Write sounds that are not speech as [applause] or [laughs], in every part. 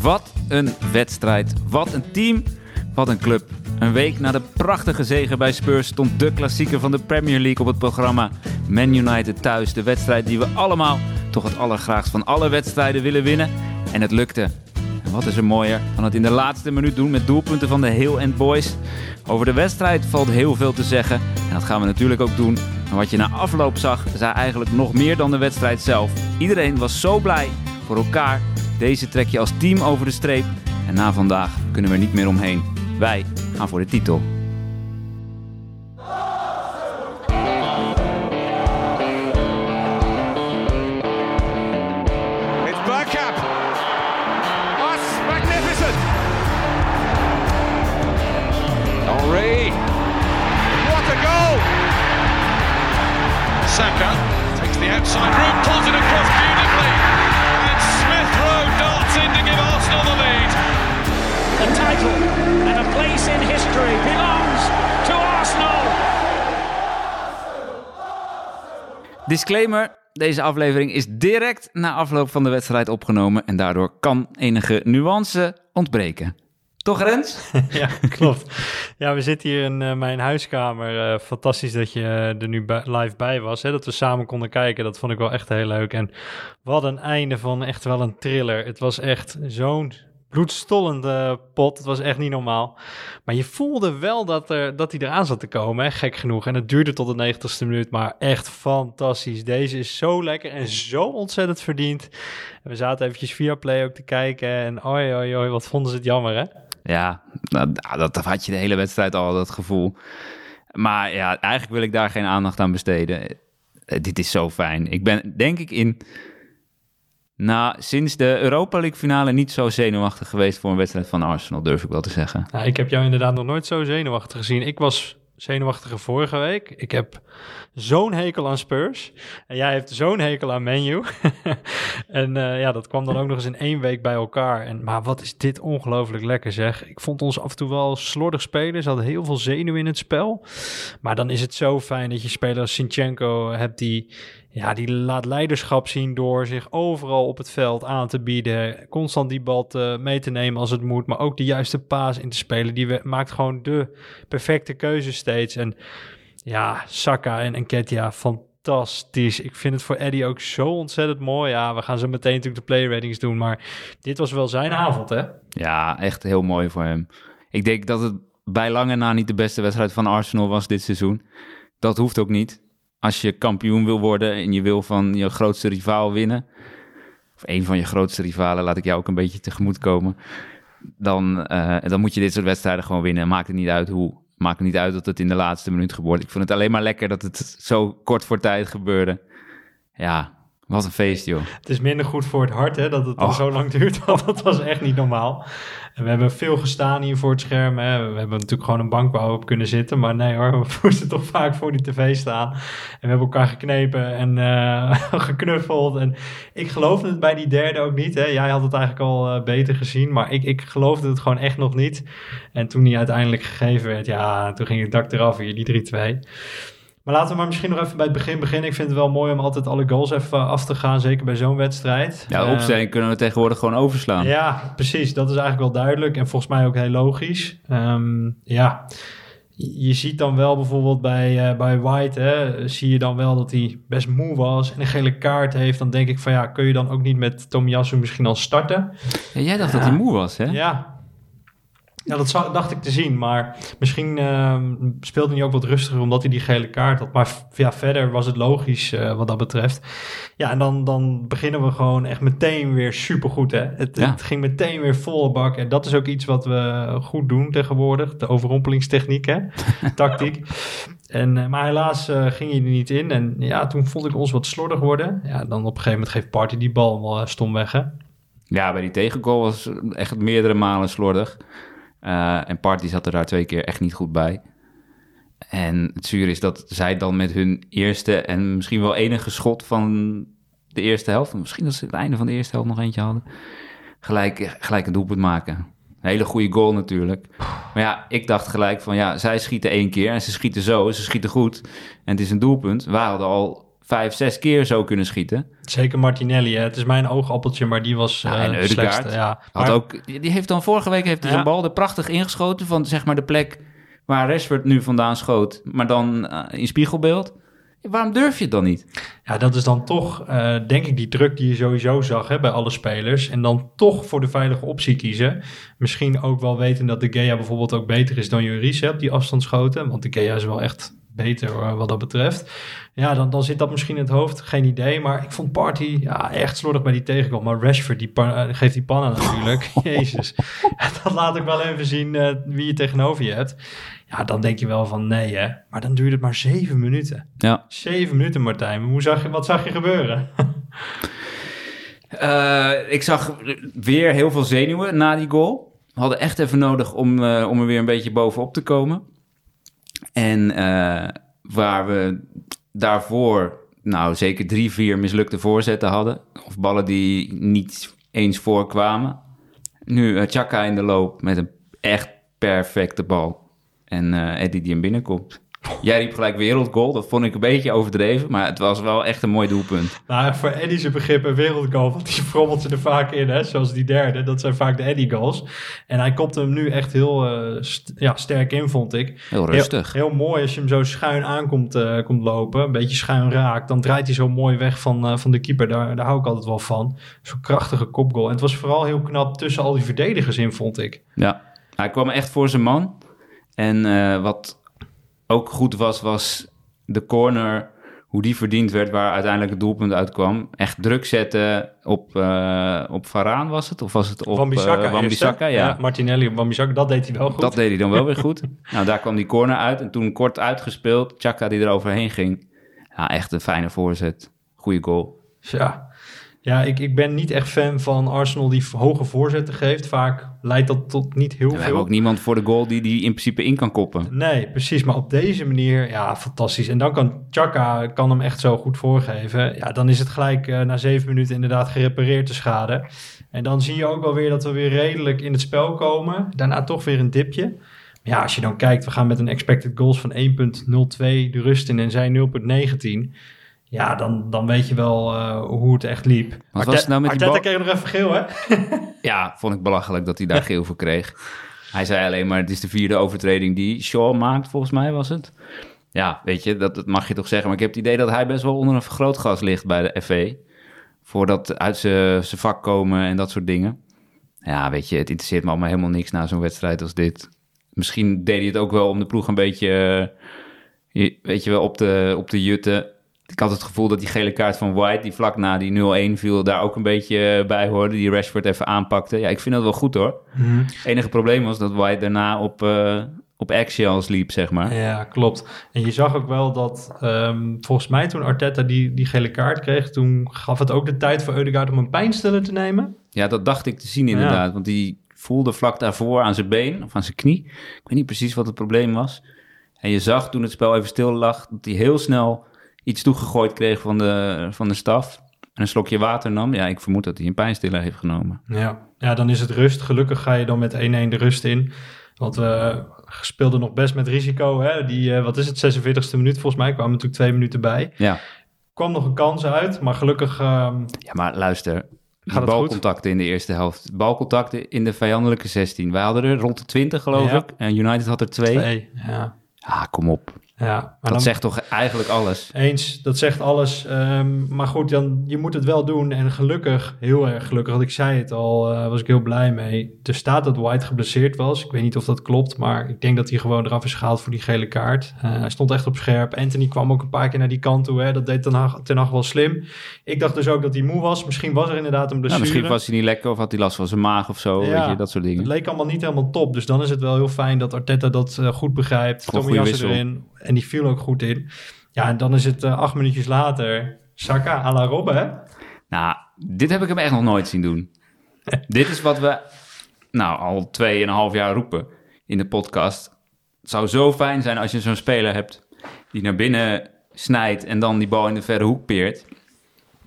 Wat een wedstrijd. Wat een team. Wat een club. Een week na de prachtige zege bij Spurs stond de klassieker van de Premier League op het programma. Man United thuis. De wedstrijd die we allemaal toch het allergraagst van alle wedstrijden willen winnen. En het lukte. En wat is er mooier dan het in de laatste minuut doen met doelpunten van de Heel End Boys. Over de wedstrijd valt heel veel te zeggen. En dat gaan we natuurlijk ook doen. Maar wat je na afloop zag, zei eigenlijk nog meer dan de wedstrijd zelf. Iedereen was zo blij voor elkaar. Deze trek je als team over de streep. En na vandaag kunnen we er niet meer omheen. Wij gaan voor de titel. Saka takes the outside route, pulls it across The title and a place in history belongs to Arsenal. Disclaimer. Deze aflevering is direct na afloop van de wedstrijd opgenomen en daardoor kan enige nuance ontbreken. Toch Rens? [laughs] Ja, klopt. Ja, we zitten hier in eh, mijn huiskamer. Eh, fantastisch dat je eh, er nu bij- live bij was. Hè? Dat we samen konden kijken. Dat vond ik wel echt heel leuk. En wat een einde van echt wel een thriller. Het was echt zo'n bloedstollende pot. Het was echt niet normaal. Maar je voelde wel dat, er, dat hij eraan zat te komen. Hè? Gek genoeg. En het duurde tot de 90ste minuut. Maar echt fantastisch. Deze is zo lekker en zo ontzettend verdiend. En we zaten eventjes via Play ook te kijken. En oi, oi, oi. Wat vonden ze het jammer, hè? Ja, nou, dat dat had je de hele wedstrijd al, dat gevoel. Maar ja, eigenlijk wil ik daar geen aandacht aan besteden. Eh, Dit is zo fijn. Ik ben denk ik in... Nou, sinds de Europa League finale niet zo zenuwachtig geweest voor een wedstrijd van Arsenal, durf ik wel te zeggen. Ik heb jou inderdaad nog nooit zo zenuwachtig gezien. Ik was zenuwachtiger vorige week. Ik heb zo'n hekel aan Spurs. En jij hebt zo'n hekel aan Menu. [laughs] en eh, ja, dat kwam dan ook nog eens in één week bij elkaar. En, maar wat is dit ongelooflijk lekker zeg. Ik vond ons af en toe wel slordig spelen. Ze hadden heel veel zenuw in het spel. Maar dan is het zo fijn dat je speler als Sinchenko hebt die... Ja, die laat leiderschap zien door zich overal op het veld aan te bieden. Constant die bal mee te nemen als het moet. Maar ook de juiste paas in te spelen. Die maakt gewoon de perfecte keuze steeds. En ja, Saka en Enketia, fantastisch. Ik vind het voor Eddie ook zo ontzettend mooi. Ja, we gaan zo meteen natuurlijk de play ratings doen. Maar dit was wel zijn avond, hè? Ja, echt heel mooi voor hem. Ik denk dat het bij lange na niet de beste wedstrijd van Arsenal was dit seizoen. Dat hoeft ook niet. Als je kampioen wil worden en je wil van je grootste rivaal winnen, of een van je grootste rivalen, laat ik jou ook een beetje tegemoet komen, dan, eh, dan moet je dit soort wedstrijden gewoon winnen. Maakt het niet uit hoe. Maakt het niet uit dat het in de laatste minuut gebeurt. Ik vond het alleen maar lekker dat het zo kort voor tijd gebeurde. Ja, wat een feest, joh. Het is minder goed voor het hart, hè, dat het al Oh. zo lang duurt. [laughs] Want dat was echt niet normaal. En we hebben veel gestaan hier voor het scherm. Hè. We hebben natuurlijk gewoon een bank waar we op kunnen zitten. Maar nee hoor, [laughs] we moesten toch vaak voor die tv staan. En we hebben elkaar geknepen en eh, [laughs] geknuffeld. En ik geloofde het bij die derde ook niet. Hè. Jij had het eigenlijk al eh, beter gezien. Maar ik, ik geloofde het gewoon echt nog niet. En toen die uiteindelijk gegeven werd, ja, toen ging het dak eraf hier, die 3-2. Maar laten we maar misschien nog even bij het begin beginnen. Ik vind het wel mooi om altijd alle goals even af te gaan, zeker bij zo'n wedstrijd. Ja, opstelling kunnen we tegenwoordig gewoon overslaan. ja, precies. Dat is eigenlijk wel duidelijk en volgens mij ook heel logisch. Ehm, ja, je ziet dan wel bijvoorbeeld bij, eh, bij White, hè, zie je dan wel dat hij best moe was en een gele kaart heeft. Dan denk ik van ja, kun je dan ook niet met Tomiyasu misschien al starten? Ja, jij dacht dat hij moe was, hè? Ja. Ja, dat zou, dacht ik te zien. Maar misschien ehm, speelde hij ook wat rustiger omdat hij die gele kaart had. Maar ja, verder was het logisch eh, wat dat betreft. Ja, en dan, dan beginnen we gewoon echt meteen weer supergoed. Hè? Het, Ja. het ging meteen weer volle bak. En dat is ook iets wat we goed doen tegenwoordig. De overrompelingstechniek, hè? [laughs] tactiek. En, eh, maar helaas eh, ging hij er niet in. En ja, toen vond ik ons wat slordig worden. Ja, dan op een gegeven moment geeft Party die bal wel stom weg, hè? Ja, bij die tegengoal was echt meerdere malen slordig. Eh, en Party zat er daar twee keer echt niet goed bij. En het zuur is dat zij dan met hun eerste en misschien wel enige schot van de eerste helft... misschien dat ze het einde van de eerste helft nog eentje hadden... gelijk, gelijk een doelpunt maken. Een hele goede goal natuurlijk. Maar ja, ik dacht gelijk van ja, zij schieten één keer en ze schieten zo, ze schieten goed. En het is een doelpunt. Wij hadden al vijf, zes keer zo kunnen schieten. Zeker Martinelli, hè. het is mijn oogappeltje, maar die was Ja, eh, en slechtste. Ja. Had Maar- ook, die heeft dan vorige week heeft hij Ja. zijn bal er prachtig ingeschoten van zeg maar de plek waar Rashford nu vandaan schoot, maar dan eh, in spiegelbeeld. Waarom durf je het dan niet? Ja, dat is dan toch, eh, denk ik, die druk die je sowieso zag hè, bij alle spelers. En dan toch voor de veilige optie kiezen. Misschien ook wel weten dat de Gea bijvoorbeeld ook beter is dan Juris op die afstandsschoten. Want de Gea is wel echt beter wat dat betreft. Ja, dan, dan zit dat misschien in het hoofd. Geen idee. Maar ik vond Party ja, echt slordig bij die tegengoal. Maar Rashford die eh, geeft die pannen natuurlijk. [laughs] Jezus. [laughs] dat laat ik wel even zien eh, wie je tegenover je hebt. Ja, dan denk je wel van nee hè. Maar dan duurt het maar zeven minuten. Ja. Zeven minuten, Martijn. Hoe zag je, wat zag je gebeuren? Eh, ik zag weer heel veel zenuwen na die goal. We hadden echt even nodig om, om er weer een beetje bovenop te komen. En eh, waar we daarvoor nou zeker drie, vier mislukte voorzetten hadden. Of ballen die niet eens voorkwamen. Nu eh, Chaka in de loop met een echt perfecte bal. En eh Eddie die hem binnenkomt. Jij riep gelijk wereldgoal. Dat vond ik een beetje overdreven. Maar het was wel echt een mooi doelpunt. Nou, voor Eddie zijn begrip een wereldgoal, want die frommelt ze er vaak in, hè? zoals die derde. Dat zijn vaak de Eddie goals. En hij komt hem nu echt heel eh, st- ja, sterk in, vond ik. Heel rustig. Heel, heel mooi als je hem zo schuin aankomt eh, komt lopen, een beetje schuin raakt. Dan draait hij zo mooi weg van, eh, van de keeper. Daar, daar hou ik altijd wel van. Zo'n krachtige kopgoal. En het was vooral heel knap tussen al die verdedigers in, vond ik. Ja, hij kwam echt voor zijn man. En wat ook goed was, was de corner, hoe die verdiend werd, waar uiteindelijk het doelpunt uitkwam. Echt druk zetten op, eh op Varaan was het? Of was het op eh, Wan-Bissaka? eerst, hè? ja. Martinelli op Wan-Bissaka, dat deed hij wel goed. Dat deed hij dan wel weer goed. [laughs] nou, daar kwam die corner uit. En toen kort uitgespeeld, Chaka die er overheen ging. Ja, echt een fijne voorzet. Goeie goal. Ja, ja ik, ik ben niet echt fan van Arsenal die hoge voorzetten geeft. Vaak leidt dat tot niet heel We veel. hebben ook niemand voor de goal die die in principe in kan koppen. Nee, precies. Maar op deze manier, ja, fantastisch. En dan kan Chaka kan hem echt zo goed voorgeven. Ja, dan is het gelijk eh, na zeven minuten inderdaad gerepareerd de schade. En dan zie je ook wel weer dat we weer redelijk in het spel komen. Daarna toch weer een dipje. Maar ja, als je dan kijkt, we gaan met een expected goals van 1.02 de rust in en zij 0.19. Ja, dan, dan weet je wel eh, hoe het echt liep. Wat was het nou met die Arteta bal? kreeg nog even geel, hè? [laughs] Ja, vond ik belachelijk dat hij daar geel voor kreeg. Hij zei alleen maar, het is de vierde overtreding die Shaw maakt, volgens mij was het. Ja, weet je, dat, dat mag je toch zeggen. Maar ik heb het idee dat hij best wel onder een vergrootglas ligt bij de FV. Voordat uit zijn vak komen en dat soort dingen. Ja, weet je, het interesseert me allemaal helemaal niks na zo'n wedstrijd als dit. Misschien deed hij het ook wel om de ploeg een beetje, eh, weet je wel, op de, op de jutten. Ik had het gevoel dat die gele kaart van White, die vlak na die 0-1 viel, daar ook een beetje eh, bij hoorde. Die Rashford even aanpakte. Ja, ik vind dat wel goed hoor. Het enige probleem was dat White daarna op, eh op eggshells liep, zeg maar. Ja, klopt. En je zag ook wel dat, ehm, volgens mij toen Arteta die, die gele kaart kreeg, toen gaf het ook de tijd voor Eudegaard om een pijnstiller te nemen. Ja, dat dacht ik te zien inderdaad. Want die voelde vlak daarvoor aan zijn been of aan zijn knie. Ik weet niet precies wat het probleem was. En je zag toen het spel even stil lag, dat hij heel snel iets toegegooid kreeg van de, van de staf. En een slokje water nam. Ja, ik vermoed dat hij een pijnstiller heeft genomen. Ja. ja, dan is het rust. Gelukkig ga je dan met 1-1 de rust in. Want we speelden nog best met risico. Hè? Die, eh, wat is het, 46e minuut volgens mij, kwamen natuurlijk twee minuten bij. Ja, Kwam nog een kans uit, maar gelukkig... ehm, ja maar luister. Gaat goed? balcontacten in de eerste helft. Balcontacten in de vijandelijke 16. Wij hadden er rond de 20 geloof Ja. ik. En United had er twee. twee. Ja, Ja, kom op. ja. Maar Dat dan- zegt toch eigenlijk alles. Eens, dat zegt alles. Ehm, maar goed, dan, je moet het wel doen. En gelukkig, heel erg gelukkig, want ik zei het al, eh, was ik heel blij mee. Er staat dat White geblesseerd was. Ik weet niet of dat klopt, maar ik denk dat hij gewoon eraf is gehaald voor die gele kaart. Eh, hij stond echt op scherp. Anthony kwam ook een paar keer naar die kant toe. Hè. Dat deed Ten Hag, Ten Hag wel slim. Ik dacht dus ook dat hij moe was. Misschien was er inderdaad een blessure. misschien was hij niet lekker of had hij last van zijn maag of zo. Ja. Weet je, dat soort Het dingen. leek allemaal niet helemaal top. Dus dan is het wel heel fijn dat Arteta dat eh, goed begrijpt. Tommy Jassen wissel. erin. En die viel ook goed in. Ja, en dan is het eh, acht minuutjes later. Saka à la Robben, hè? Nou, dit heb ik hem echt nog nooit zien doen. [laughs] dit is wat we nou, al twee en een half jaar roepen in de podcast. Het zou zo fijn zijn als je zo'n speler hebt die naar binnen snijdt en dan die bal in de verre hoek peert.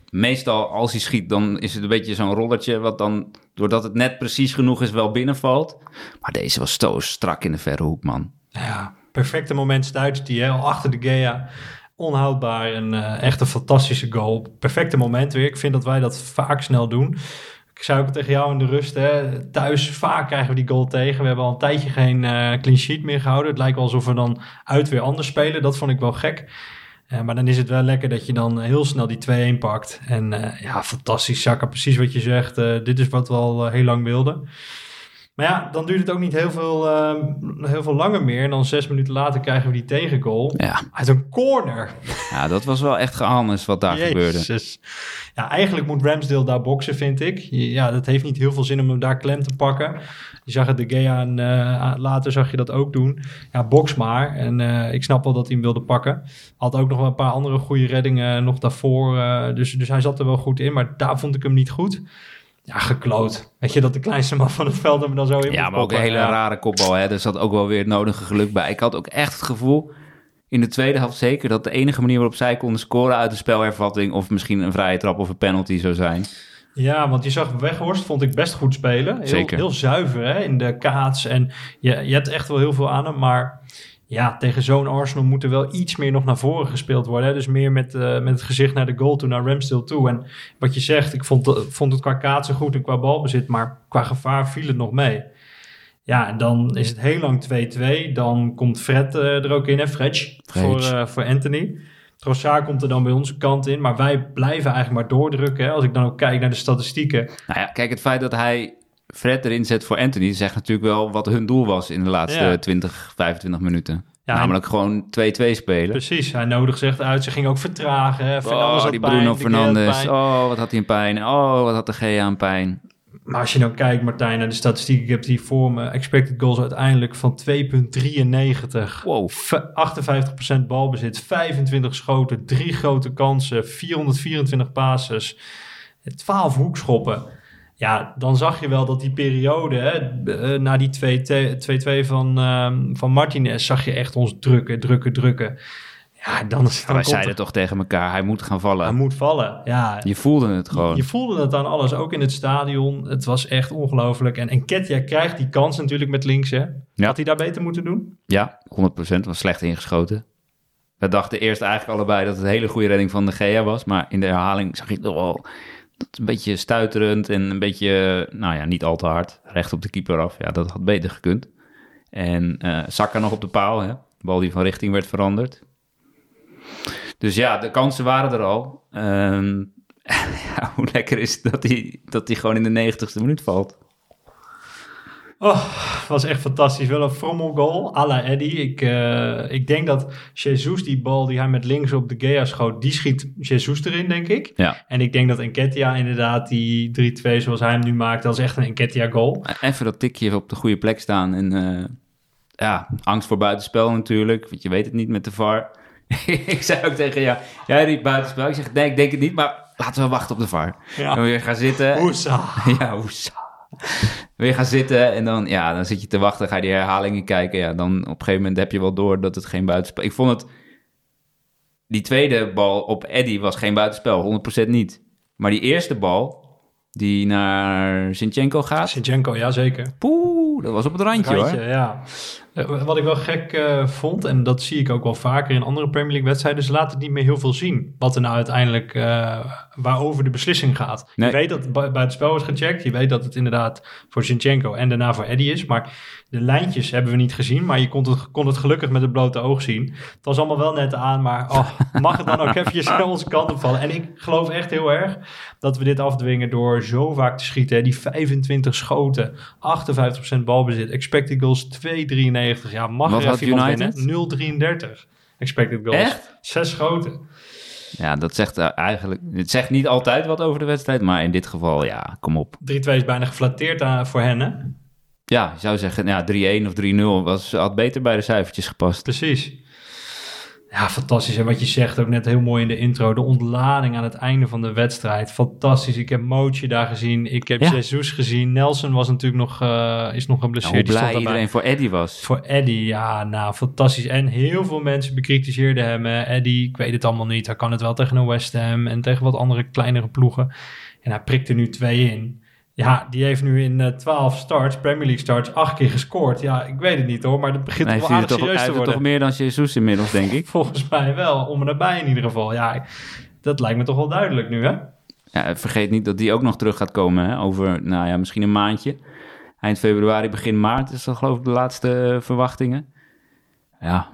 Meestal als hij schiet, dan is het een beetje zo'n rollertje wat dan, doordat het net precies genoeg is, wel binnenvalt. Maar deze was zo strak in de verre hoek, man. Ja, perfecte moment stuitert hij hè, achter de Gea. onhoudbaar. En uh, echt een fantastische goal. Perfecte moment weer. Ik vind dat wij dat vaak snel doen. Ik zei ook tegen jou in de rust, hè, thuis vaak krijgen we die goal tegen. We hebben al een tijdje geen uh, clean sheet meer gehouden. Het lijkt wel alsof we dan uit weer anders spelen. Dat vond ik wel gek. Uh, maar dan is het wel lekker dat je dan heel snel die 2-1 pakt. En ja, fantastisch, Saka. Precies wat je zegt. dit is wat we al heel lang wilden. Maar ja, dan duurt het ook niet heel veel, uh, heel veel langer meer. En dan zes minuten later krijgen we die tegengoal. Ja. Uit een corner. Ja, dat was wel echt gehannes wat daar Jezus. gebeurde. Ja, eigenlijk moet Ramsdale daar boksen, vind ik. Ja, dat heeft niet heel veel zin om hem daar klem te pakken. Je zag het de Gea en uh, later zag je dat ook doen. Ja, boks maar. En uh, ik snap wel dat hij hem wilde pakken. Had ook nog wel een paar andere goede reddingen nog daarvoor. Uh, dus, dus hij zat er wel goed in. Maar daar vond ik hem niet goed ja, gekloot. Weet je, dat de kleinste man van het veld hem dan zo in Ja, maar ook een hele ja. rare kopbal. Hè? Er zat ook wel weer het nodige geluk bij. Ik had ook echt het gevoel, in de tweede helft zeker, dat de enige manier waarop zij konden scoren uit de spelhervatting, of misschien een vrije trap of een penalty zou zijn. Ja, want je zag Weghorst, vond ik best goed spelen. Heel, Zeker. heel zuiver hè, in de kaats. En je, je hebt echt wel heel veel aan hem, maar ja, tegen zo'n Arsenal moet er wel iets meer nog naar voren gespeeld worden. Hè? Dus meer met, uh, met het gezicht naar de goal toe, naar Ramsdale toe. En wat je zegt, ik vond, vond het qua kaatsen goed en qua balbezit, maar qua gevaar viel het nog mee. Ja, en dan is het heel lang 2-2. Dan komt Fred uh, er ook in, hè? Fred, voor, voor Anthony. Trossard komt er dan bij onze kant in, maar wij blijven eigenlijk maar doordrukken. Hè? Als ik dan ook kijk naar de statistieken. Nou ja, kijk, het feit dat hij Fred erin zet voor Anthony, zegt natuurlijk wel wat hun doel was in de laatste ja. 20, 25 minuten. Ja, Namelijk gewoon 2-2 spelen. Precies, hij nodig zich uit. Ze ging ook vertragen. Hè. Oh, die Bruno pijn, Fernandes. Oh, wat had hij een pijn. Oh, wat had de Gea aan pijn. Maar als je nou kijkt, Martijn, naar de statistiek. Ik heb die voor me. Expected goals uiteindelijk van 2,93. Wow. 58% balbezit, 25 schoten, 3 grote kansen, 424 passes, 12 hoekschoppen ja, dan zag je wel dat die periode, hè, na die 2-2 van, um, van Martinez, zag je echt ons drukken, drukken, drukken. Ja, dan is Wij zeiden er... toch tegen elkaar, hij moet gaan vallen. Hij moet vallen, ja. Je voelde het gewoon. Je, je voelde het aan alles, ook in het stadion. Het was echt ongelooflijk. En, en Ketja krijgt die kans natuurlijk met links, hè. Ja. Had hij daar beter moeten doen? Ja, 100%. Was slecht ingeschoten. We dachten eerst eigenlijk allebei dat het een hele goede redding van de Gea was. Maar in de herhaling zag je toch wel een beetje stuiterend en een beetje, nou ja, niet al te hard. Recht op de keeper af. Ja, dat had beter gekund. En uh, nog op de paal, hè. De bal die van richting werd veranderd. Dus ja, de kansen waren er al. Um, [laughs] ja, hoe lekker is het dat hij dat gewoon in de negentigste minuut valt. Oh, was echt fantastisch. Wel een frommel goal, à la Eddie. Ik, uh, ik denk dat Jesus die bal die hij met links op de Gea schoot, die schiet Jesus erin, denk ik. Ja. En ik denk dat Enketia inderdaad die 3-2 zoals hij hem nu maakt, dat is echt een Enketia goal. Even dat tikje op de goede plek staan. En uh, ja, angst voor buitenspel natuurlijk, want je weet het niet met de VAR. [laughs] ik zei ook tegen jou, jij riep buitenspel. Ik zeg, nee, ik denk het niet, maar laten we wachten op de VAR. Ja. En weer gaan zitten. Hoesa. [laughs] Ja, hoesa. [laughs] Weer gaan zitten en dan, ja, dan zit je te wachten, ga je die herhalingen kijken. Ja, dan op een gegeven moment heb je wel door dat het geen buitenspel... Ik vond het... Die tweede bal op Eddy was geen buitenspel, 100% niet. Maar die eerste bal, die naar Sinchenko gaat... Sinchenko, ja zeker. Poeh, dat was op het randje, Randje, hoor. ja. Uh, wat ik wel gek uh, vond, en dat zie ik ook wel vaker in andere Premier League wedstrijden, ze laten niet meer heel veel zien. Wat er nou uiteindelijk, uh, waarover de beslissing gaat. Nee. Je weet dat het bij het spel wordt gecheckt. Je weet dat het inderdaad voor Zinchenko en daarna voor Eddie is. Maar de lijntjes hebben we niet gezien. Maar je kon het, kon het gelukkig met het blote oog zien. Het was allemaal wel net aan, maar oh, [laughs] mag het dan ook eventjes aan onze kant opvallen? En ik geloof echt heel erg dat we dit afdwingen door zo vaak te schieten. Hè. Die 25 schoten, 58% balbezit, expected goals 2,93. Ja, mag er iemand United? winnen? 0,33 expected goals. Echt? Zes schoten. Ja, dat zegt uh, eigenlijk... Het zegt niet altijd wat over de wedstrijd, maar in dit geval, ja, kom op. 3-2 is bijna geflatteerd aan, voor hen, hè? Ja, je zou zeggen, ja, 3-1 of 3-0 was, had beter bij de cijfertjes gepast. Precies. Ja, fantastisch. En wat je zegt ook net heel mooi in de intro. De ontlading aan het einde van de wedstrijd. Fantastisch. Ik heb Mootje daar gezien. Ik heb Ja. Jesus gezien. Nelson was natuurlijk nog, eh, is nog geblesseerd. stond blij iedereen voor Eddie was. Voor Eddie, ja, nou, fantastisch. En heel veel mensen bekritiseerden hem. hè. Eddie, ik weet het allemaal niet. Hij kan het wel tegen een West Ham en tegen wat andere kleinere ploegen. En hij prikt er nu twee in. Ja, die heeft nu in eh 12 starts, Premier League starts, acht keer gescoord. Ja, ik weet het niet hoor, maar dat begint Nee, wel hij aardig toch, serieus hij te worden. toch meer dan Jesus inmiddels, denk ik. [laughs] Volgens mij wel, om en nabij in ieder geval. Ja, dat lijkt me toch wel duidelijk nu, hè? Ja, vergeet niet dat die ook nog terug gaat komen hè, over, nou ja, misschien een maandje. Eind februari, begin maart is dat geloof ik de laatste eh, verwachtingen. Ja,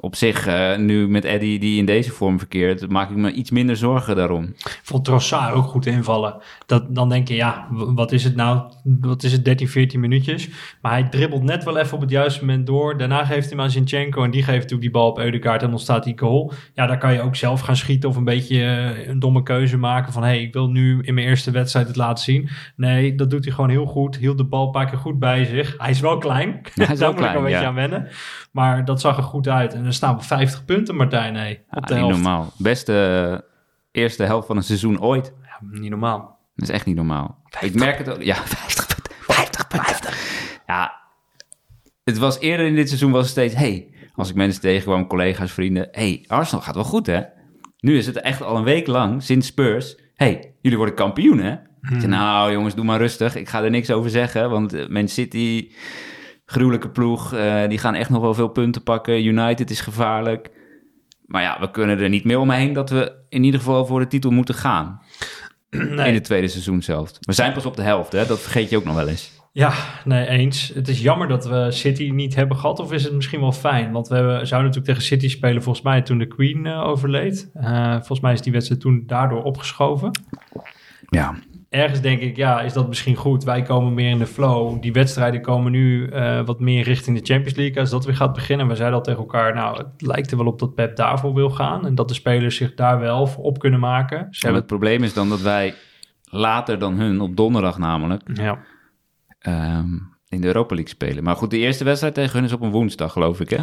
op zich, eh, nu met Eddie die in deze vorm verkeert, maak ik me iets minder zorgen daarom. Ik vond Trossard ook goed invallen. Dat, dan denk je, ja, wat is het nou? Wat is het, 13, 14 minuutjes? Maar hij dribbelt net wel even op het juiste moment door. Daarna geeft hij hem aan Zinchenko en die geeft natuurlijk die bal op Eudegaard en dan staat die goal. Ja, daar kan je ook zelf gaan schieten of een beetje eh, een domme keuze maken van... hé, hey, ik wil nu in mijn eerste wedstrijd het laten zien. Nee, dat doet hij gewoon heel goed. Hield de bal een paar keer goed bij zich. Hij is wel klein. Ja, hij is [laughs] Daar wel moet ik klein, een beetje aan wennen. Maar dat zag er goed uit. En er staan 50 punten, Martijn, nee, op de niet helft. normaal. Beste eh, eerste helft van een seizoen ooit. Ja, niet normaal. Dat is echt niet normaal. Ik merk het ook. Ja, [laughs] 50 punten. 50 punten. Ja, het was eerder in dit seizoen was het steeds... hey, als ik mensen tegenkwam, collega's, vrienden... hey, Arsenal gaat wel goed, hè? Nu is het echt al een week lang, sinds Spurs... hey, jullie worden kampioen, hè? Ik zei, nou jongens, doe maar rustig. Ik ga er niks over zeggen, want eh, Man City... gruwelijke ploeg, eh, die gaan echt nog wel veel punten pakken. United is gevaarlijk. Maar ja, we kunnen er niet meer omheen dat we in ieder geval voor de titel moeten gaan. Nee. In het tweede seizoen zelf. We zijn pas op de helft, hè? dat vergeet je ook nog wel eens. Ja, nee, eens. Het is jammer dat we City niet hebben gehad. Of is het misschien wel fijn? Want we hebben, zouden natuurlijk tegen City spelen volgens mij toen de Queen eh, overleed. Eh, volgens mij is die wedstrijd toen daardoor opgeschoven. Ja, Ergens denk ik, ja, is dat misschien goed. Wij komen meer in de flow. Die wedstrijden komen nu eh, wat meer richting de Champions League. Als dat weer gaat beginnen. We zeiden al tegen elkaar, nou, het lijkt er wel op dat Pep daarvoor wil gaan. En dat de spelers zich daar wel voor op kunnen maken. Ze en hebben het probleem is dan dat wij later dan hun, op donderdag namelijk, ja. ehm, in de Europa League spelen. Maar goed, de eerste wedstrijd tegen hun is op een woensdag, geloof ik, hè?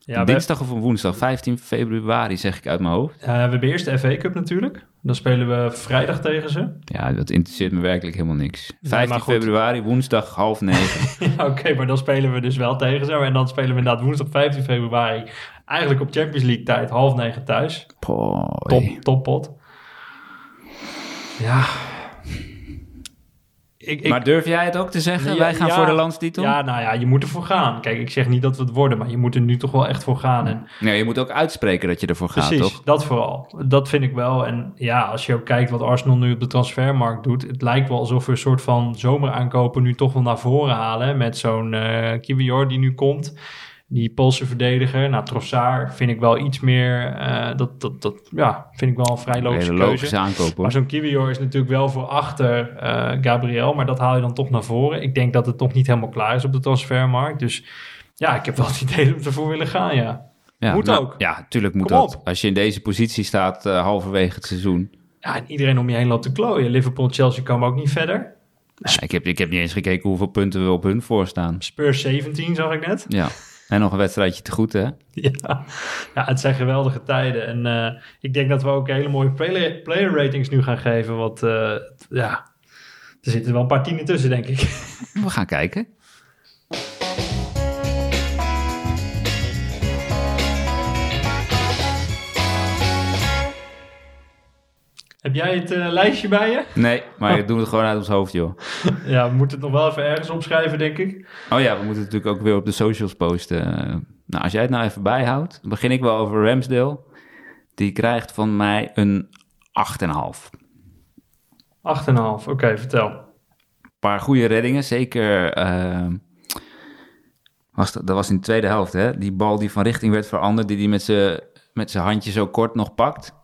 Ja, we, dinsdag of een woensdag, 15 februari, zeg ik uit mijn hoofd. eh, we hebben eerst de FA Cup natuurlijk. Dan spelen we vrijdag tegen ze. Ja, dat interesseert me werkelijk helemaal niks. maar 15 goed. februari, woensdag, half negen. [laughs] Ja, Oké, maar dan spelen we dus wel tegen ze. En dan spelen we inderdaad woensdag 15 februari. Eigenlijk op Champions League tijd, half negen thuis. Poh, Top, toppot. Ja. Ik, ik, Maar durf jij het ook te zeggen? Ja, Wij gaan ja. voor de landstitel? ja, nou ja, je moet ervoor gaan. Kijk, ik zeg niet dat we het worden, maar je moet er nu toch wel echt voor gaan. En Nee, je moet ook uitspreken dat je ervoor gaat, Precies, toch? dat vooral. Dat vind ik wel. En ja, als je ook kijkt wat Arsenal nu op de transfermarkt doet, het lijkt wel alsof we een soort van zomeraankopen nu toch wel naar voren halen. Met zo'n eh Kiwior die nu komt. Die Poolse verdediger. Nou, Trossard vind ik wel iets meer. eh, dat, dat, dat ja, vind ik wel een vrij logische keuze. logische aankoop, hoor. Maar zo'n Kiwior is natuurlijk wel voor achter eh, Gabriel. Maar dat haal je dan toch naar voren. Ik denk dat het nog niet helemaal klaar is op de transfermarkt. Dus ja, ik heb wel het idee dat we ervoor willen gaan, ja. Ja, Moet nou, ook. Ja, tuurlijk moet Kom dat. op. Als je in deze positie staat eh, halverwege het seizoen. Ja, en iedereen om je heen loopt te klooien. Liverpool Chelsea komen ook niet verder. Ja, ik, heb, ik heb niet eens gekeken hoeveel punten we op hun voorstaan. Spurs 17 zag ik net. Ja. En nog een wedstrijdje te goed, hè? Ja, ja het zijn geweldige tijden. En eh, ik denk dat we ook hele mooie player, player ratings nu gaan geven. Want eh, ja, er zitten wel een paar tienen tussen, denk ik. We gaan kijken. Heb jij het eh, lijstje bij je? Nee, maar ik doe het gewoon uit ons hoofd, joh. [laughs] Ja, we moeten het nog wel even ergens opschrijven, denk ik. Oh ja, we moeten het natuurlijk ook weer op de socials posten. Nou, als jij het nou even bijhoudt, dan begin ik wel over Ramsdale. Die krijgt van mij een 8,5. 8,5. Oké, vertel. Een paar goede reddingen, zeker. eh, was dat, dat was in de tweede helft, hè? Die bal die van richting werd veranderd, die hij met zijn met zijn handje zo kort nog pakt.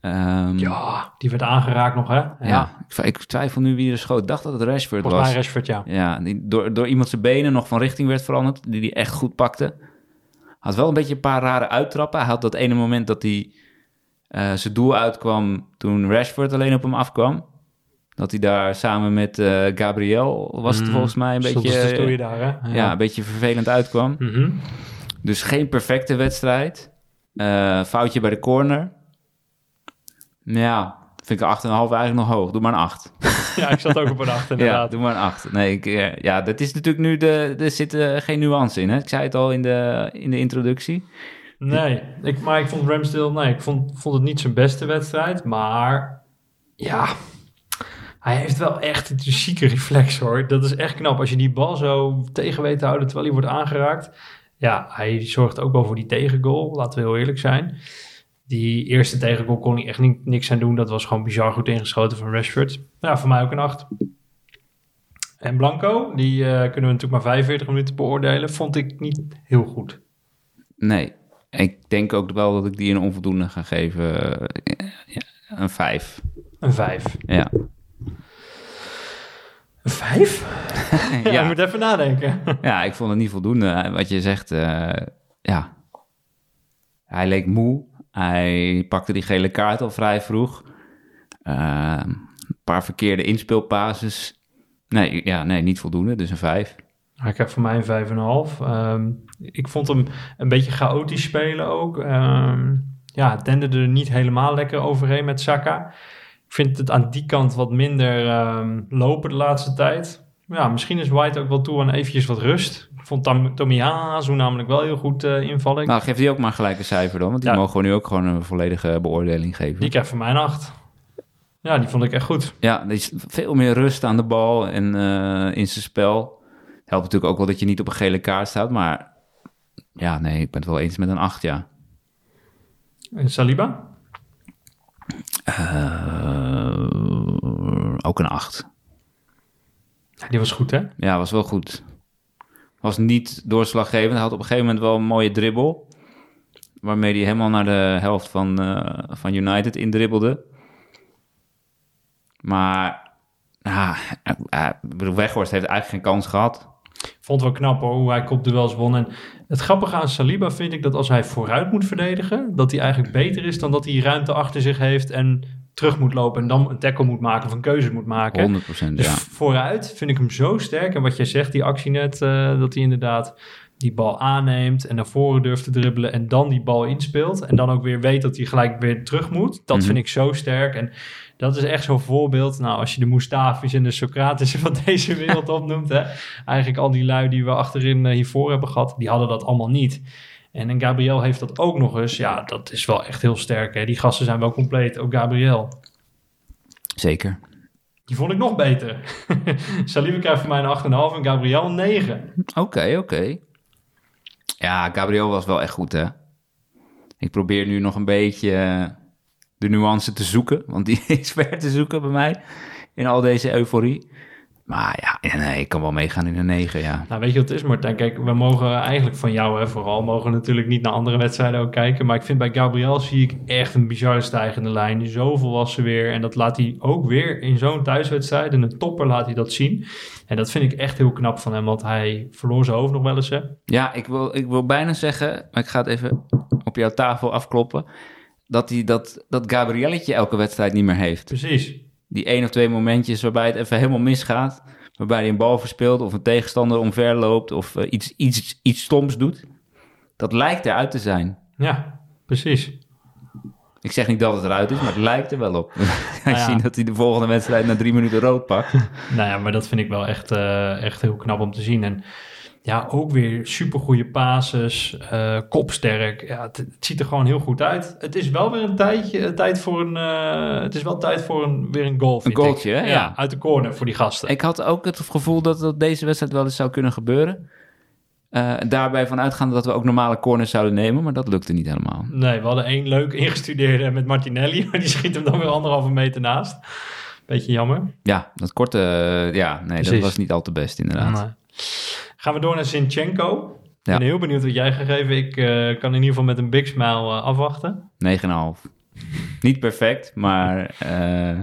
Ehm, Ja, die werd aangeraakt nog, hè? Ja. ja. Ik, ik twijfel nu wie er schoot. Ik dacht dat het Rashford Volgens was. mij Rashford, ja. Ja, die door, door iemand zijn benen nog van richting werd veranderd, die hij echt goed pakte. Had wel een beetje een paar rare uittrappen. Hij had dat ene moment dat hij eh, zijn doel uitkwam toen Rashford alleen op hem afkwam. Dat hij daar samen met eh, Gabriel, was het volgens mij, een beetje, dus stoeien daar, hè? ja, een beetje vervelend uitkwam. Mhm. Dus geen perfecte wedstrijd. Eh, foutje bij de corner. Ja, vind ik een 8,5 eigenlijk nog hoog. Doe maar een 8. [laughs] ja, ik zat ook op een 8 [laughs] Ja, inderdaad. doe maar een 8. Nee, ik, eh, ja, dat is natuurlijk nu de. Er zit eh, geen nuance in. Hè? Ik zei het al in de, in de introductie. Nee, ik, maar ik vond Ramsdale, nee, ik vond, vond het niet zijn beste wedstrijd. Maar ja, Hij heeft wel echt een chique reflex hoor. Dat is echt knap. Als je die bal zo tegen weet te houden terwijl hij wordt aangeraakt. Ja, hij zorgt ook wel voor die tegengoal. Laten we heel eerlijk zijn. Die eerste tegengoal kon hij echt ni- niks aan doen. Dat was gewoon bizar goed ingeschoten van Rashford. Ja, voor mij ook een 8. En Blanco, die eh, kunnen we natuurlijk maar 45 minuten beoordelen. Vond ik niet heel goed. Nee, ik denk ook wel dat ik die een onvoldoende ga geven. Eh, ja, een 5. Een 5. Ja. Een 5? [laughs] ja, Ja. ik moet even nadenken. ja, ik vond het niet voldoende. Wat je zegt, eh, ja. Hij leek moe. Hij pakte die gele kaart al vrij vroeg. Eh, een paar verkeerde inspeelpases. Nee, ja, nee, niet voldoende. Dus een 5. Hij krijgt voor mij een 5,5. Ehm ik vond hem een beetje chaotisch spelen ook. Ehm ja, denderde er niet helemaal lekker overheen met Saka. Ik vind het aan die kant wat minder ehm, lopen de laatste tijd. Ja, misschien is White ook wel toe aan eventjes wat rust. Ik vond Tam Tomiyasu namelijk wel heel goed eh, invallen. Nou, geef die ook maar gelijk een cijfer dan. Want die Ja. mogen we nu ook gewoon een volledige beoordeling geven. Die krijgt voor mij een 8. Ja, die vond ik echt goed. Ja, er is veel meer rust aan de bal en eh, in zijn spel. Helpt natuurlijk ook wel dat je niet op een gele kaart staat. Maar ja, nee, ik ben het wel eens met een 8, ja. En Saliba? Eh, ook een 8. Die was goed, hè? Ja, was wel goed. Was niet doorslaggevend. Hij had op een gegeven moment wel een mooie dribbel. Waarmee hij helemaal naar de helft van, eh, van United indribbelde. Maar, bedoel, Weghorst heeft eigenlijk geen kans gehad. Vond wel knap hoor, hoe hij kopduels won. En het grappige aan Saliba vind ik dat als hij vooruit moet verdedigen, dat hij eigenlijk beter is dan dat hij ruimte achter zich heeft en terug moet lopen en dan een tackle moet maken of een keuze moet maken. 100 Dus ja. vooruit vind ik hem zo sterk. En wat jij zegt, die actie net, eh, dat hij inderdaad die bal aanneemt en naar voren durft te dribbelen en dan die bal inspeelt. En dan ook weer weet dat hij gelijk weer terug moet. Dat Mhm. vind ik zo sterk. En dat is echt zo'n voorbeeld. Nou, als je de Mustafi's en de Socratis'en [laughs] van deze wereld opnoemt. Hè, eigenlijk al die lui die we achterin eh, hiervoor hebben gehad, die hadden dat allemaal niet. En, en Gabriel heeft dat ook nog eens. Ja, dat is wel echt heel sterk. Hè. Die gasten zijn wel compleet. Ook Gabriel. Zeker. Die vond ik nog beter. [laughs] Saliba krijgt voor mij een 8,5 en Gabriel een 9. Oké, oké. Ja, Gabriel was wel echt goed, hè? Ik probeer nu nog een beetje eh, de nuance te zoeken, want die [laughs] is ver te zoeken bij mij in al deze euforie. Maar ja, nee, ik kan wel meegaan in een 9, ja. Nou, weet je wat het is, Martijn? Kijk, we mogen eigenlijk van jou hè, vooral, mogen natuurlijk niet naar andere wedstrijden ook kijken. Maar ik vind bij Gabriel zie ik echt een bizarre stijgende lijn. Zo volwassen weer. En dat laat hij ook weer in zo'n thuiswedstrijd. In een topper laat hij dat zien. En dat vind ik echt heel knap van hem, want hij verloor zijn hoofd nog wel eens. Hè? Ja, ik wil, ik wil bijna zeggen, maar ik ga het even op jouw tafel afkloppen, dat, hij dat, dat Gabrielletje elke wedstrijd niet meer heeft. Precies. Die één of twee momentjes waarbij het even helemaal misgaat. Waarbij hij een bal verspeelt of een tegenstander omverloopt of eh, iets, iets, iets stoms doet. Dat lijkt eruit te zijn. Ja, precies. Ik zeg niet dat het eruit is, maar het lijkt er wel op. [laughs] Hij ja. ziet dat hij de volgende wedstrijd na drie minuten rood pakt. Nou ja, maar dat vind ik wel echt, eh, echt heel knap om te zien. En ja, ook weer supergoeie pases, eh, kopsterk. Ja, het, het ziet er gewoon heel goed uit. Het is wel weer een tijdje, een tijd voor een, eh, het is wel tijd voor een, weer een goal. ik. goaltje? Ja. uit de corner voor die gasten. Ik had ook het gevoel dat dat deze wedstrijd wel eens zou kunnen gebeuren. Eh, daarbij vanuitgaande dat we ook normale corners zouden nemen, maar dat lukte niet helemaal. Nee, we hadden één leuk ingestudeerde met Martinelli, [laughs] maar die schiet hem dan weer anderhalve meter naast. Beetje jammer. Ja, dat korte, eh, ja, nee, dat was niet al te best inderdaad. Nee. Gaan we door naar Sinchenko. Ik Ja. ben heel benieuwd wat jij gaat geven. Ik eh, kan in ieder geval met een big smile eh, afwachten. 9,5. Niet perfect, maar eh,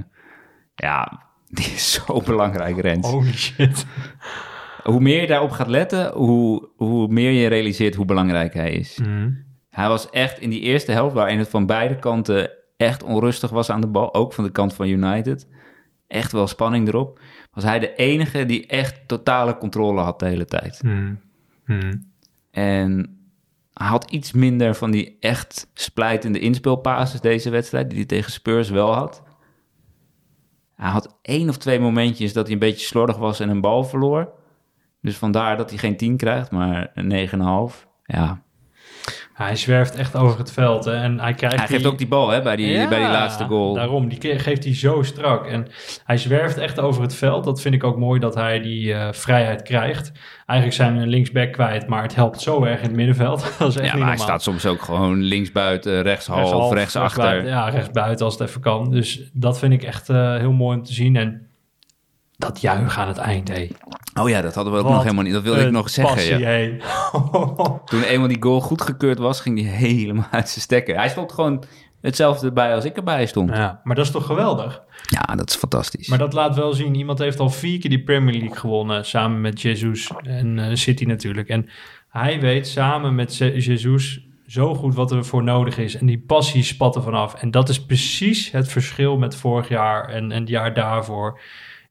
ja, die is zo belangrijk, Rens. Holy shit. Hoe meer je daarop gaat letten, hoe, hoe meer je realiseert hoe belangrijk hij is. Hij was echt in die eerste helft, waarin het van beide kanten echt onrustig was aan de bal, ook van de kant van United. Echt wel spanning erop. Was hij de enige die echt totale controle had de hele tijd. En hij had iets minder van die echt splijtende inspeelpases deze wedstrijd, die hij tegen Spurs wel had. Hij had één of twee momentjes dat hij een beetje slordig was en een bal verloor. Dus vandaar dat hij geen 10 krijgt, maar een 9,5. Ja, Hij zwerft echt over het veld. Hè, en hij krijgt Hij geeft ook die bal hè, bij, die, Ja, bij die laatste goal. Daarom, die geeft hij zo strak. En hij zwerft echt over het veld. Dat vind ik ook mooi dat hij die eh, vrijheid krijgt. Eigenlijk zijn we een linksback kwijt, maar het helpt zo erg in het middenveld. [laughs] dat is echt Ja, niet maar hij normaal. staat soms ook gewoon linksbuiten, rechtshalf, rechtsachter. rechtsbuiten. Ja, rechtsbuiten als het even kan. Dus dat vind ik echt eh, heel mooi om te zien. En dat juich aan het eind, hé. Oh ja, dat hadden we ook Wat nog helemaal niet. Dat wilde ik nog zeggen. passie, Ja. [laughs] Toen eenmaal die goal goedgekeurd was, ging hij [laughs] helemaal uit zijn stekken. Hij stond gewoon hetzelfde bij als ik erbij stond. Ja, ja, maar dat is toch geweldig? dat is fantastisch. Maar dat laat wel zien, iemand heeft al vier keer die Premier League gewonnen, samen met Jesus en eh, City natuurlijk. En hij weet samen met Je- Jesus zo goed wat er voor nodig is. En die passie spat er vanaf. En dat is precies het verschil met vorig jaar en, en het jaar daarvoor.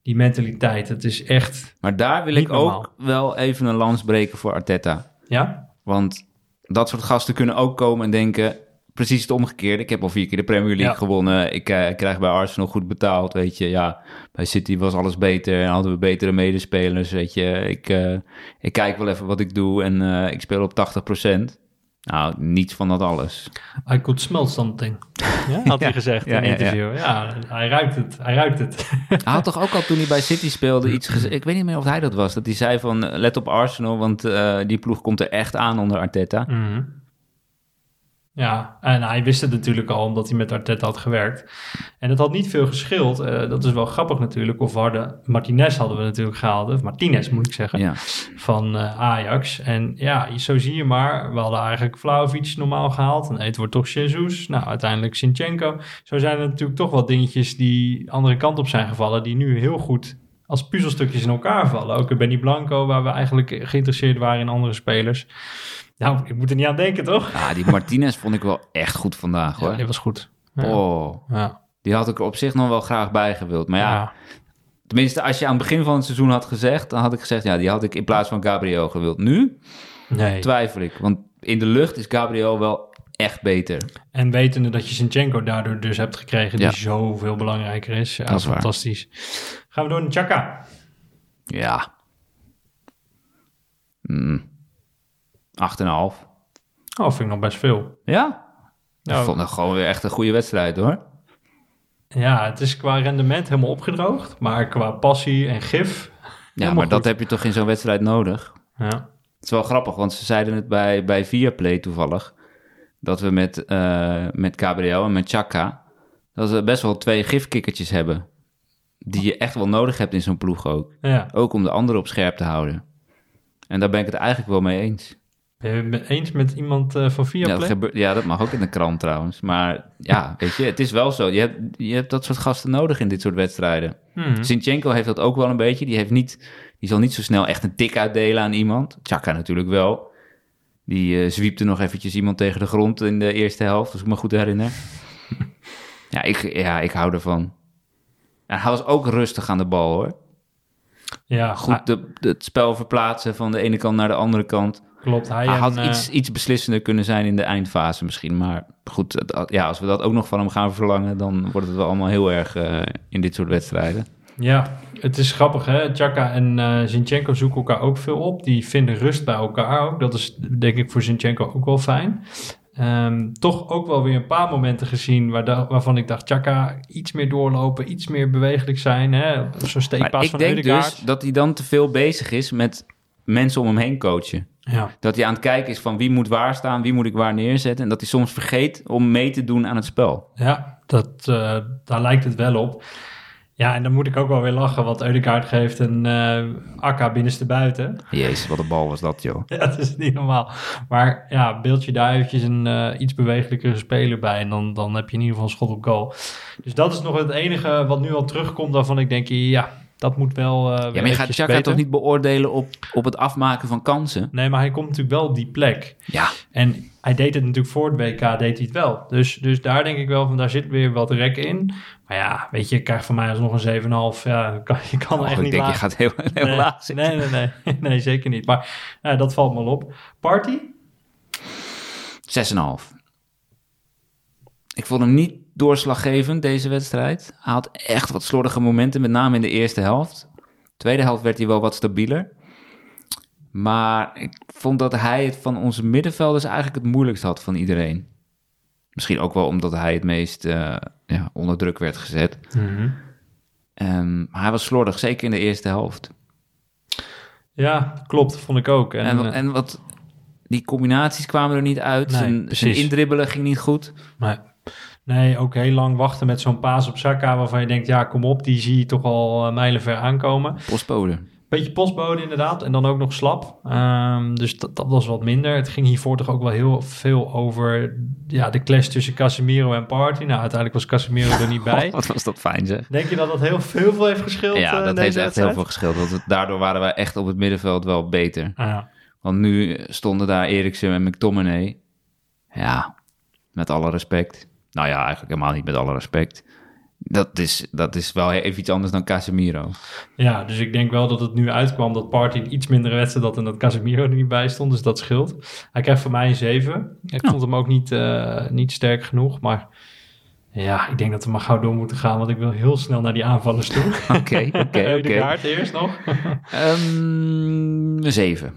Die mentaliteit, het is echt, Maar daar wil ik normaal. ook wel even een lans breken voor Arteta. ja? Want dat soort gasten kunnen ook komen en denken... precies het omgekeerde. Ik heb al vier keer de Premier League Ja. gewonnen. Ik eh, krijg bij Arsenal goed betaald, weet je. Ja, bij City was alles beter en hadden we betere medespelers, weet je. Ik, eh, ik kijk wel even wat ik doe en eh, ik speel op 80%. Nou, niets van dat alles. I could smell something. [laughs] Ja, had hij Ja, gezegd ja, in een ja, ja. interview. Ja, hij ruikt het. Hij ruikt het. Hij had toch ook al toen hij bij City speelde iets gezegd. Ik weet niet meer of hij dat was. Dat hij zei van eh, let op Arsenal, want eh, die ploeg komt er echt aan onder Arteta. Mhm. Ja, en hij wist het natuurlijk al omdat hij met Arteta had gewerkt. En het had niet veel geschild. Eh, dat is wel grappig natuurlijk. Of we hadden, Martinez hadden we natuurlijk gehaald. Of Martinez moet ik zeggen. Ja. Van eh, Ajax. En ja, zo zie je maar. We hadden eigenlijk Vlaovic normaal gehaald. En het wordt toch Jesus. Nou, uiteindelijk Sinchenko. Zo zijn er natuurlijk toch wel dingetjes die andere kant op zijn gevallen. Die nu heel goed als puzzelstukjes in elkaar vallen. Ook Benny Blanco, waar we eigenlijk geïnteresseerd waren in andere spelers. Nou, ik moet er niet aan denken, toch? Ah, die Martinez vond ik wel echt goed vandaag hoor. Ja, dit was goed. Ja. Oh, Ja. die had ik er op zich nog wel graag bij gewild. Maar ja, Ja. tenminste als je aan het begin van het seizoen had gezegd... dan had ik gezegd, ja, die had ik in plaats van Gabriel gewild. Nu Nee. twijfel ik, want in de lucht is Gabriel wel echt beter. En wetende dat je Zinchenko daardoor dus hebt gekregen, die Ja. zoveel belangrijker is. Ja, Dat is waar. fantastisch. Gaan we door naar Chaka. Ja. Mm. 8,5. Oh, vind ik nog best veel. Ja? Nou, Ik vond het gewoon weer echt een goede wedstrijd hoor. Ja, het is qua rendement helemaal opgedroogd, maar qua passie en gif. Ja, maar dat heb je toch in zo'n wedstrijd nodig? Ja. Het is wel grappig, want ze zeiden het bij, bij Viaplay toevallig. Dat we met, eh met en met Chaka... dat we best wel twee gifkikkertjes hebben. Die je echt wel nodig hebt in zo'n ploeg ook. ja. Ook om de anderen op scherp te houden. En daar ben ik het eigenlijk wel mee eens. Ben je het eens met iemand eh, van Ja Viaplay? dat, gebeurt, ja, dat mag ook in de krant trouwens. Maar ja, [laughs] weet je, het is wel zo. Je hebt, je hebt dat soort gasten nodig in dit soort wedstrijden. Sinchenko heeft dat ook wel een beetje. Die, heeft niet, die zal niet zo snel echt een tik uitdelen aan iemand. Chaka natuurlijk wel. Die eh zwiepte nog eventjes iemand tegen de grond in de eerste helft, als ik me goed herinner. [laughs] ja, ik, ja, ik hou ervan. En hij was ook rustig aan de bal hoor. Ja, Goed de, de- het spel verplaatsen van de ene kant naar de andere kant. Klopt. Hij, Hij en, had eh, iets, iets beslissender kunnen zijn in de eindfase misschien. Maar goed, ja, als we dat ook nog van hem gaan verlangen... dan wordt het wel allemaal heel erg eh, in dit soort wedstrijden. Ja, het is grappig hè. Chaka en eh Zinchenko zoeken elkaar ook veel op. Die vinden rust bij elkaar ook. Dat is denk ik voor Zinchenko ook wel fijn. Ehm, toch ook wel weer een paar momenten gezien waar da- waarvan ik dacht... Chaka, iets meer doorlopen, iets meer bewegelijk zijn. hè. Zo'n ik denk dus dat hij dan te veel bezig is met mensen om hem heen coachen. Ja, Dat hij aan het kijken is van wie moet waar staan, wie moet ik waar neerzetten. En dat hij soms vergeet om mee te doen aan het spel. ja dat, eh, daar lijkt het wel op. Ja, en dan moet ik ook wel weer lachen, want Ødegaard geeft een eh akka binnenste buiten. Jezus, wat een bal was dat, joh. [laughs] Ja, dat is niet normaal. Maar ja, beeld je daar eventjes een eh, iets bewegelijkere speler bij. En dan, dan heb je in ieder geval een schot op goal. Dus dat is nog het enige wat nu al terugkomt. Waarvan ik denk, ja, dat moet wel. eh, Ja, maar je gaat Chaka toch niet beoordelen op, op het afmaken van kansen? Nee, maar hij komt natuurlijk wel op die plek. Ja, En hij deed het natuurlijk voor het WK, deed hij het wel. Dus, dus daar denk ik wel van, daar zit weer wat rek in. Maar ja, weet je, je krijgt van mij alsnog een 7,5. Ja, kan, je kan oh, echt ik niet denk je laag. gaat heel, heel nee, laag zitten. nee, nee, nee, [laughs] nee, zeker niet. Maar eh, dat valt me op. Party? 6,5. Ik vond hem niet doorslaggevend, deze wedstrijd. Hij had echt wat slordige momenten, met name in de eerste helft. Tweede helft werd hij wel wat stabieler. Maar ik vond dat hij het van onze middenvelders eigenlijk het moeilijkst had van iedereen. Misschien ook wel omdat hij het meest eh, ja, onder druk werd gezet. Ehm, maar hij was slordig, zeker in de eerste helft. Ja, klopt, vond ik ook. En, En, eh, en wat, die combinaties kwamen er niet uit. Nee, zijn, zijn indribbelen ging niet goed. nee. Nee, ook heel lang wachten met zo'n paas op Saka... waarvan je denkt, ja, kom op, die zie je toch al eh, mijlenver aankomen. Postbode. Beetje postbode inderdaad, en dan ook nog slap. Ehm, dus dat, dat was wat minder. Het ging hiervoor toch ook wel heel veel over ja, de clash tussen Casemiro en Party. Nou, uiteindelijk was Casemiro er niet bij. [laughs] Wat was dat fijn zeg. Denk je dat dat heel veel, veel heeft geschild? Ja, eh, dat heeft echt heel veel geschild. Want het- daardoor waren wij echt op het middenveld wel beter. Ah, ja. Want nu stonden daar Eriksen en McTominay. Ja, met alle respect. Nou ja, eigenlijk helemaal niet met alle respect. Dat is, dat is wel even iets anders dan Casemiro. Ja, dus ik denk wel dat het nu uitkwam dat Party een iets mindere wedstrijd had en dat Casemiro er niet bij stond. Dus dat scheelt. Hij krijgt van mij een 7. Ik vond hem ook niet, eh, niet sterk genoeg. Maar ja, ik denk dat we maar gauw door moeten gaan. Want ik wil heel snel naar die aanvallers toe. [laughs] Oké, oké, [laughs] oké. Ødegaard eerst nog. Ehm, Een 7.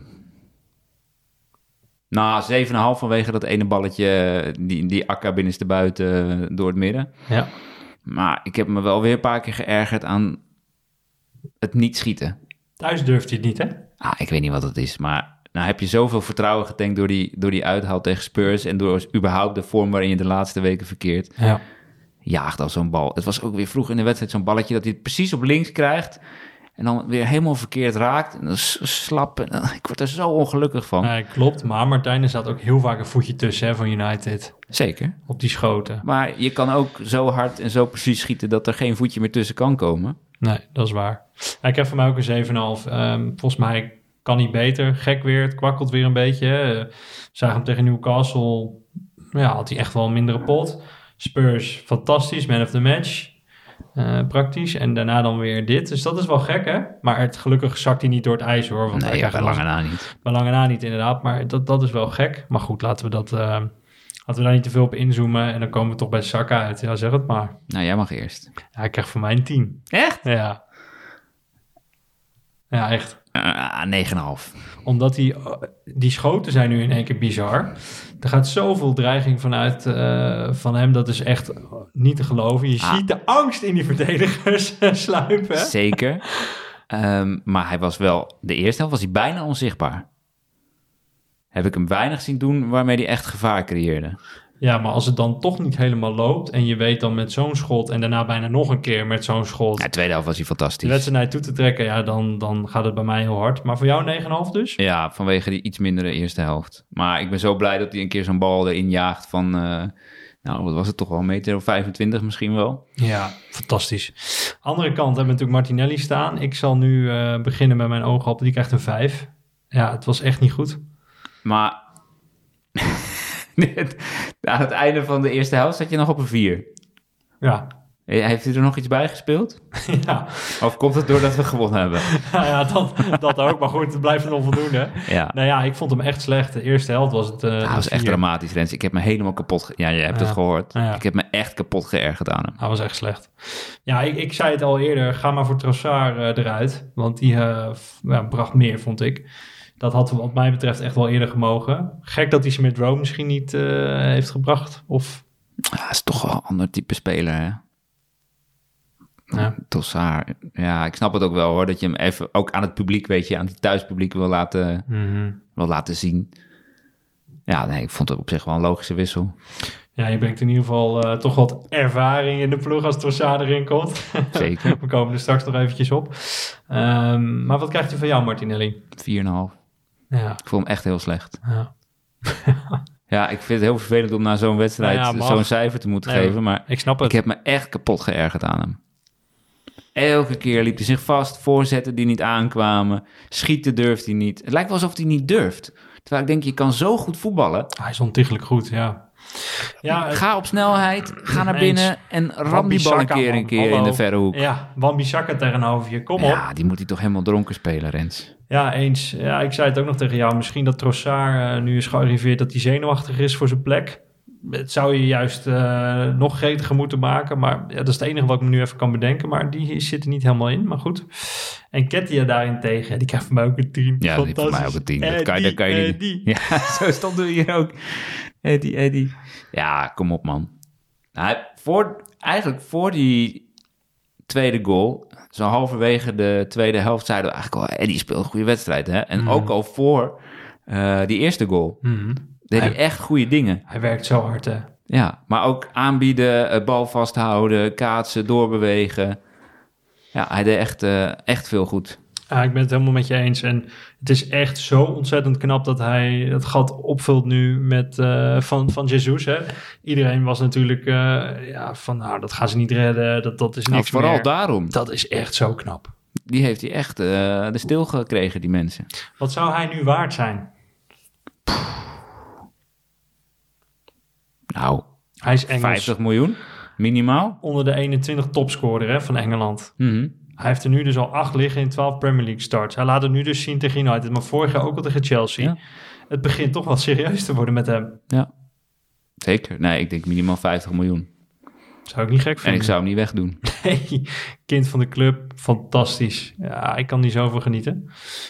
Nou, 7,5 vanwege dat ene balletje, die, die akka binnenste buiten door het midden. ja. Maar ik heb me wel weer een paar keer geërgerd aan het niet schieten. Thuis durft hij het niet, hè? Ah, ik weet niet wat het is, maar nou heb je zoveel vertrouwen getankt door die, door die uithaal tegen Spurs en door überhaupt de vorm waarin je de laatste weken verkeert. Ja. Jaagt al zo'n bal. Het was ook weer vroeg in de wedstrijd zo'n balletje dat hij het precies op links krijgt en dan weer helemaal verkeerd raakt. En dan slap. En, eh, ik word er zo ongelukkig van. Nee, klopt. Maar Martijn, er staat ook heel vaak een voetje tussen hè, van United. Zeker. Op die schoten. Maar je kan ook zo hard en zo precies schieten dat er geen voetje meer tussen kan komen. Nee, dat is waar. Ja, ik heb voor mij ook een 7,5. Ehm volgens mij kan hij beter. Gek weer, het kwakkelt weer een beetje. Eh, zagen hem tegen Newcastle. Ja, had hij echt wel een mindere pot. Spurs, fantastisch. Man of the match. Eh, praktisch. En daarna dan weer dit. Dus dat is wel gek, hè? Maar het, gelukkig zakt hij niet door het ijs, hoor. Want Nee, krijgt bij lange na niet. bij lange na niet, inderdaad. Maar dat, dat is wel gek. Maar goed, laten we, dat, eh, laten we daar niet te veel op inzoomen. En dan komen we toch bij Saka uit. Ja, zeg het maar. Nou, jij mag eerst. Ja, hij krijgt voor mij een 10. Echt? Ja. Ja, echt. Uh, 9,5. Omdat die, die schoten zijn nu in één keer bizar. Er gaat zoveel dreiging vanuit eh, van hem. Dat is echt niet te geloven. Je Ah. ziet de angst in die verdedigers [laughs] sluipen. Zeker. Ehm, maar hij was wel, de eerste helft was hij bijna onzichtbaar. Heb ik hem weinig zien doen waarmee hij echt gevaar creëerde. Ja, maar als het dan toch niet helemaal loopt. En je weet dan met zo'n schot. En daarna bijna nog een keer met zo'n schot. Ja, de tweede helft was hij de fantastisch. wedstrijd naar je toe te trekken. Ja, dan, dan gaat het bij mij heel hard. Maar voor jou 9,5 dus? Ja, vanwege die iets mindere eerste helft. Maar ik ben zo blij dat hij een keer zo'n bal erin jaagt van... eh, nou, wat was het toch wel, een meter of 25 misschien wel. Ja, fantastisch. Andere kant hebben we natuurlijk Martinelli staan. Ik zal nu eh, beginnen met mijn ogen op. Die krijgt een 5. Ja, het was echt niet goed. Maar [laughs] aan het einde van de eerste helft zat je nog op een 4. Ja, Heeft hij er nog iets bij gespeeld? [laughs] ja. Of komt het doordat we gewonnen hebben? [laughs] Nou ja, dat, dat ook. Maar goed, het blijft een onvoldoende. Ja. Nou ja, ik vond hem echt slecht. De eerste helft was het... Hij was echt dramatisch, Rens. Ik heb me helemaal kapot... Ja, je hebt Ja. het gehoord. Ja. Ik heb me echt kapot geërgerd aan hem. Hij was echt slecht. Ja, ik, ik zei het al eerder. Ga maar voor Trossard eh, eruit. Want die eh, ja, bracht meer, vond ik. Dat had wat mij betreft echt wel eerder gemogen. Gek dat hij Smith Rowe misschien niet eh, heeft gebracht. Of... Ja, hij is toch wel een ander type speler, hè? Ja. Tossard. Ja, ik snap het ook wel, hoor. Dat je hem even ook aan het publiek, weet je, aan het thuispubliek wil laten, wil laten zien. Ja, nee, ik vond het op zich wel een logische wissel. Ja, je brengt in ieder geval eh, toch wat ervaring in de ploeg als Trossard erin komt. [laughs] Zeker. We komen er straks nog eventjes op. Ehm, maar wat krijgt hij van jou, Martinelli? 4,5. Ja, Ik vond hem echt heel slecht. ja. [laughs] Ja, ik vind het heel vervelend om na zo'n wedstrijd Nou ja, zo'n cijfer te moeten Nee, geven. Maar ik snap het. ik heb me echt kapot geërgerd aan hem. Elke keer liep hij zich vast, voorzetten die niet aankwamen. Schieten durft hij niet. Het lijkt wel alsof hij niet durft. Terwijl ik denk, je kan zo goed voetballen. Hij is ontiegelijk goed, ja. Ja, Ga op snelheid, ga naar binnen en ram die bal een keer, een in de verre hoek. Ja, Wan-Bissaka tegenover je. Kom op. Ja, die moet hij toch helemaal dronken spelen, Rens. Ja, eens. Ja, ik zei het ook nog tegen jou. Misschien dat Trossard eh, nu is gearriveerd dat hij zenuwachtig is voor zijn plek. het zou je juist uh, nog gretiger moeten maken. Maar ja, dat is het enige wat ik me nu even kan bedenken. Maar die zit er niet helemaal in. Maar goed. En Kettia daarentegen, die krijgt voor mij ook een team. Ja, die voor mij ook een team. Dat kan, dat kan je niet. [laughs] Ja, zo stond er hier ook. Eddie, Eddie. Ja, kom op man. Nou, voor, eigenlijk voor die tweede goal, zo halverwege de tweede helft, zeiden we eigenlijk al, Eddie speelt een goede wedstrijd. Hè? En mm. ook al voor uh, die eerste goal. Mm. Deed hij, echt goede dingen. Hij werkt zo hard, hè? Ja, maar ook aanbieden, bal vasthouden, kaatsen, doorbewegen. Ja, hij deed echt, uh, echt veel goed. Ja, ik ben het helemaal met je eens. En het is echt zo ontzettend knap dat hij het gat opvult nu met uh, van, van Jesus. Hè? Iedereen was natuurlijk uh, ja, van, nou, dat gaan ze niet redden. Dat, dat is nou, niks nou, Vooral meer. daarom. Dat is echt zo knap. Die heeft hij echt uh, de stil gekregen, die mensen. Wat zou hij nu waard zijn? Nou, hij is Engels. 50 miljoen, minimaal. Onder de 21 topscorer hè, van Engeland. Mm -hmm. Hij heeft er nu dus al acht liggen in 12 Premier League starts. Hij laat het nu dus zien tegen United, maar vorig jaar ook al tegen Chelsea. Ja. Het begint toch wel serieus te worden met hem. Ja, zeker. Nee, ik denk minimaal 50 miljoen. Zou ik niet gek vinden. En ik zou hem niet wegdoen. Nee, kind van de club, fantastisch. Ja, ik kan niet zoveel genieten.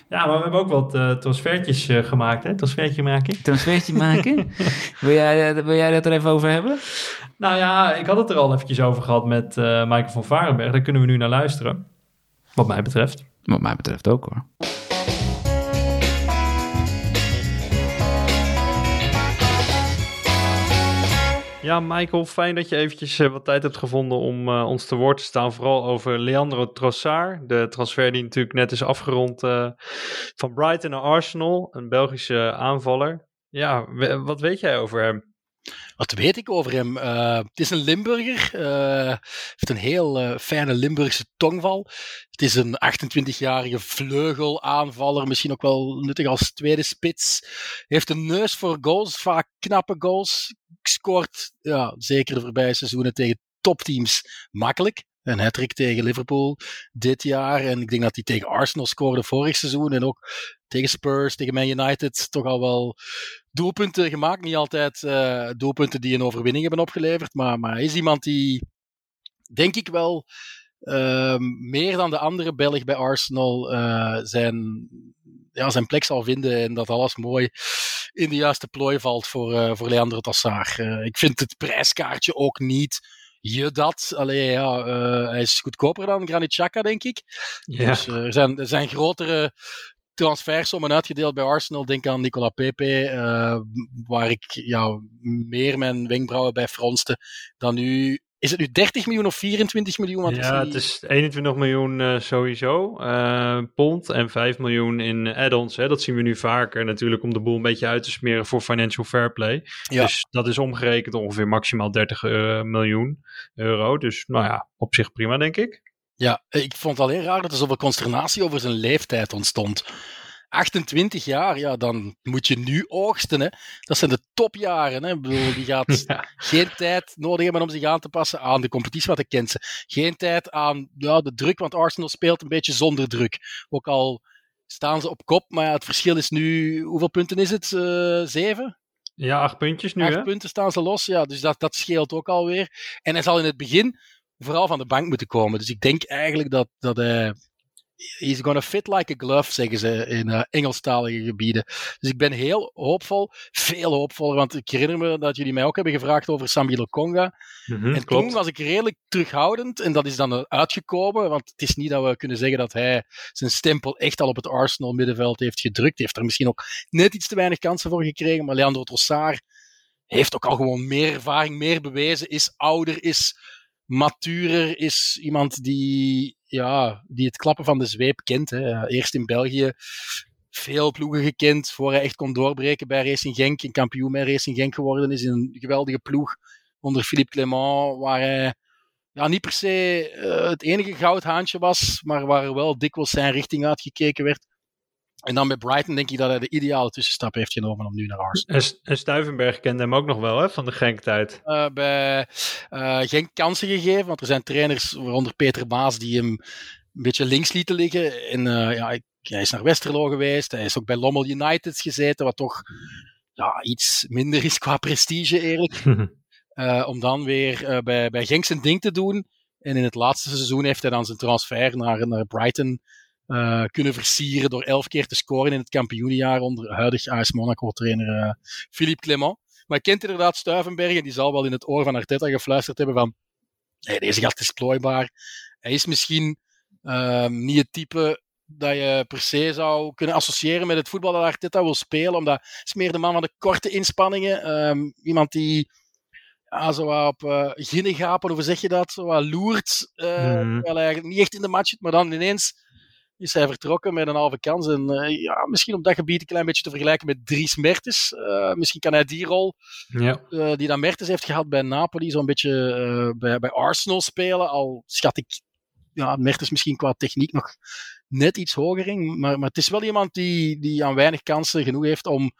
Ja, maar we hebben ook wat uh, transfertjes uh, gemaakt, hè? Transfertje maken. Transfertje [laughs] maken? wil, jij, uh, wil jij dat er even over hebben? Nou ja, ik had het er al eventjes over gehad met Michael van Varenberg. Daar kunnen we nu naar luisteren. Wat mij betreft. Wat mij betreft ook hoor. Ja, Michael, fijn dat je eventjes uh, wat tijd hebt gevonden om uh, ons te woord te staan. Vooral over Leandro Trossard, de transfer die natuurlijk net is afgerond uh, van Brighton naar Arsenal, een Belgische aanvaller. Ja, wat weet jij over hem? Wat weet ik over hem? Uh, het is een Limburger. Uh, heeft een heel uh, fijne Limburgse tongval. Het is een 28-jarige vleugelaanvaller. Misschien ook wel nuttig als tweede spits. Heeft een neus voor goals. Vaak knappe goals. Scoort ja, zeker de voorbije seizoenen tegen topteams makkelijk. Een hat tegen Liverpool dit jaar. En ik denk dat hij tegen Arsenal scoorde vorig seizoen. En ook tegen Spurs, tegen Man United. Toch al wel doelpunten gemaakt. Niet altijd uh, doelpunten die een overwinning hebben opgeleverd. Maar, maar is iemand die, denk ik wel, uh, meer dan de andere Belg bij Arsenal uh, zijn, ja, zijn plek zal vinden. En dat alles mooi in de juiste plooi valt voor, voor Leandro Tassar. ik vind het prijskaartje ook niet je dat. Allee, ja, uh, hij is goedkoper dan Granit Xhaka, denk ik. Ja. Dus uh, er, zijn, er zijn grotere transfersommen uitgedeeld bij Arsenal. Denk aan Nicola Pepe, uh, waar ik ja, meer mijn wenkbrauwen bij fronste dan nu. Is het nu 30 miljoen of 24 miljoen? Want ja, het is 21 miljoen uh, sowieso uh, pond en 5 miljoen in add-ons. Dat zien we nu vaker natuurlijk om de boel een beetje uit te smeren voor financial fair play. Ja. Dus dat is omgerekend ongeveer maximaal 30 miljoen euro. Dus nou ja, op zich prima denk ik. Ja, ik vond het alleen raar dat er zoveel consternatie over zijn leeftijd ontstond. 28 jaar, ja, dan moet je nu oogsten. Hè. Dat zijn de topjaren. Hè. Ik bedoel, die gaat [laughs] ja. geen tijd nodig hebben om zich aan te passen aan de competitie wat ik ken ze. Geen tijd aan ja, de druk, want Arsenal speelt een beetje zonder druk. Ook al staan ze op kop, maar ja, het verschil is nu, hoeveel punten is het? Uh, zeven? Ja, acht puntjes nu. Acht hè? punten staan ze los, ja, dus dat, dat scheelt ook alweer. En hij zal in het begin vooral van de bank moeten komen. Dus ik denk eigenlijk dat, dat hij. He's gonna fit like a glove, zeggen ze in uh, Engelstalige gebieden. Dus ik ben heel hoopvol, veel hoopvoller, want ik herinner me dat jullie mij ook hebben gevraagd over Sambi Lokonga. Mm -hmm, en klopt. toen was ik redelijk terughoudend en dat is dan uitgekomen, want het is niet dat we kunnen zeggen dat hij zijn stempel echt al op het Arsenal middenveld heeft gedrukt. Hij heeft er misschien ook net iets te weinig kansen voor gekregen, maar Leandro Trossard heeft ook al gewoon meer ervaring, meer bewezen, is ouder, is maturer is iemand die, ja, die het klappen van de zweep kent. Hè. Eerst in België veel ploegen gekend, voor hij echt kon doorbreken bij Racing Genk, een kampioen bij Racing Genk geworden is in een geweldige ploeg onder Philippe Clement, waar hij ja, niet per se uh, het enige goudhaantje was, maar waar wel dikwijls zijn richting uitgekeken werd. En dan bij Brighton denk ik dat hij de ideale tussenstap heeft genomen om nu naar Arsenal. En, en Stuivenberg kende hem ook nog wel, hè, van de Genk-tijd. Uh, bij uh, Genk kansen gegeven, want er zijn trainers, waaronder Peter Baas, die hem een beetje links lieten liggen. En uh, ja, hij is naar Westerlo geweest, hij is ook bij Lommel United gezeten, wat toch ja, iets minder is qua prestige, eerlijk. [laughs] Om dan weer bij, bij Genk zijn ding te doen. En in het laatste seizoen heeft hij dan zijn transfer naar, naar Brighton uh, kunnen versieren door elf keer te scoren in het kampioenenjaar onder huidig AS Monaco-trainer Philippe Clement. Maar hij kent inderdaad Stuivenberg en die zal wel in het oor van Arteta gefluisterd hebben van hey, deze gast is plooibaar. Hij is misschien ehm, niet het type dat je per se zou kunnen associëren met het voetbal dat Arteta wil spelen, omdat hij is meer de man van de korte inspanningen. Um, iemand die ja, zo op uh, hoe zeg je dat, zo wat loert, uh, mm. terwijl hij eigenlijk niet echt in de match zit, maar dan ineens is hij vertrokken met een halve kans. En uh, ja, misschien op dat gebied een klein beetje te vergelijken met Dries Mertens. Uh, misschien kan hij die rol, ja. uh, die dan Mertens heeft gehad bij Napoli, zo'n beetje bij, bij Arsenal spelen. Al schat ik ja, Mertens misschien qua techniek nog net iets hoger in. Maar, maar het is wel iemand die, die aan weinig kansen genoeg heeft om,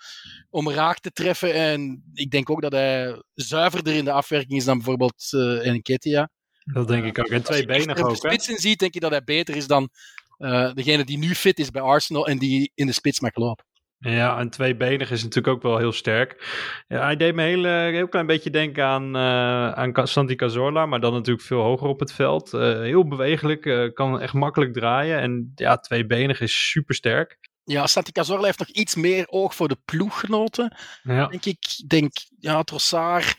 om raak te treffen. En ik denk ook dat hij zuiverder in de afwerking is dan bijvoorbeeld uh, Enketia. Dat denk ik ook. En twee benen ook. Als je spitsen ziet, denk ik dat hij beter is dan uh, degene die nu fit is bij Arsenal en die in de spits mag lopen. Ja, en tweebenig is natuurlijk ook wel heel sterk. Ja, hij deed me een heel, heel klein beetje denken aan, uh, aan Santi Cazorla, maar dan natuurlijk veel hoger op het veld. Uh, heel bewegelijk, uh, kan echt makkelijk draaien. En ja, tweebenig is super sterk. Ja, Santi Cazorla heeft nog iets meer oog voor de ploeggenoten. Ja. Denk ik, denk, ja, Trossard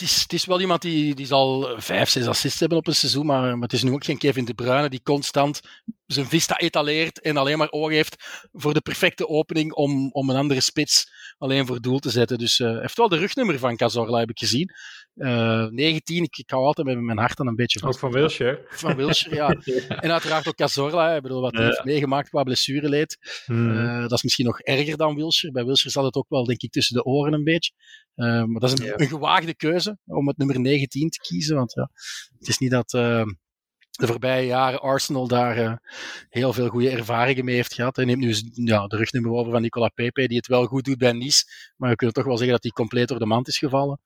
het is, wel iemand die, die zal vijf, zes assists hebben op een seizoen, maar, maar het is nu ook geen Kevin De Bruyne die constant zijn vista etaleert en alleen maar oog heeft voor de perfecte opening om, om een andere spits alleen voor doel te zetten. Dus uh, heeft wel de rugnummer van Cazorla, heb ik gezien. Uh, eh, 19, ik, ik hou altijd met mijn hart dan een beetje vast. Ook van Wilshire. Van Wilshire, ja. [laughs] En uiteraard ook Cazorla, ik bedoel, wat hij ja. heeft meegemaakt qua blessureleed. Hmm. Uh, dat is misschien nog erger dan Wilshire. Bij Wilshire zat het ook wel, denk ik, tussen de oren een beetje. maar dat is een, ja. een, gewaagde keuze om het nummer 19 te kiezen, want ja, het is niet dat de voorbije jaren Arsenal daar uh, heel veel goede ervaringen mee heeft gehad. Hij neemt nu ja, de rugnummer over van Nicola Pepe, die het wel goed doet bij Nice. Maar we kunnen toch wel zeggen dat hij compleet door de mand is gevallen.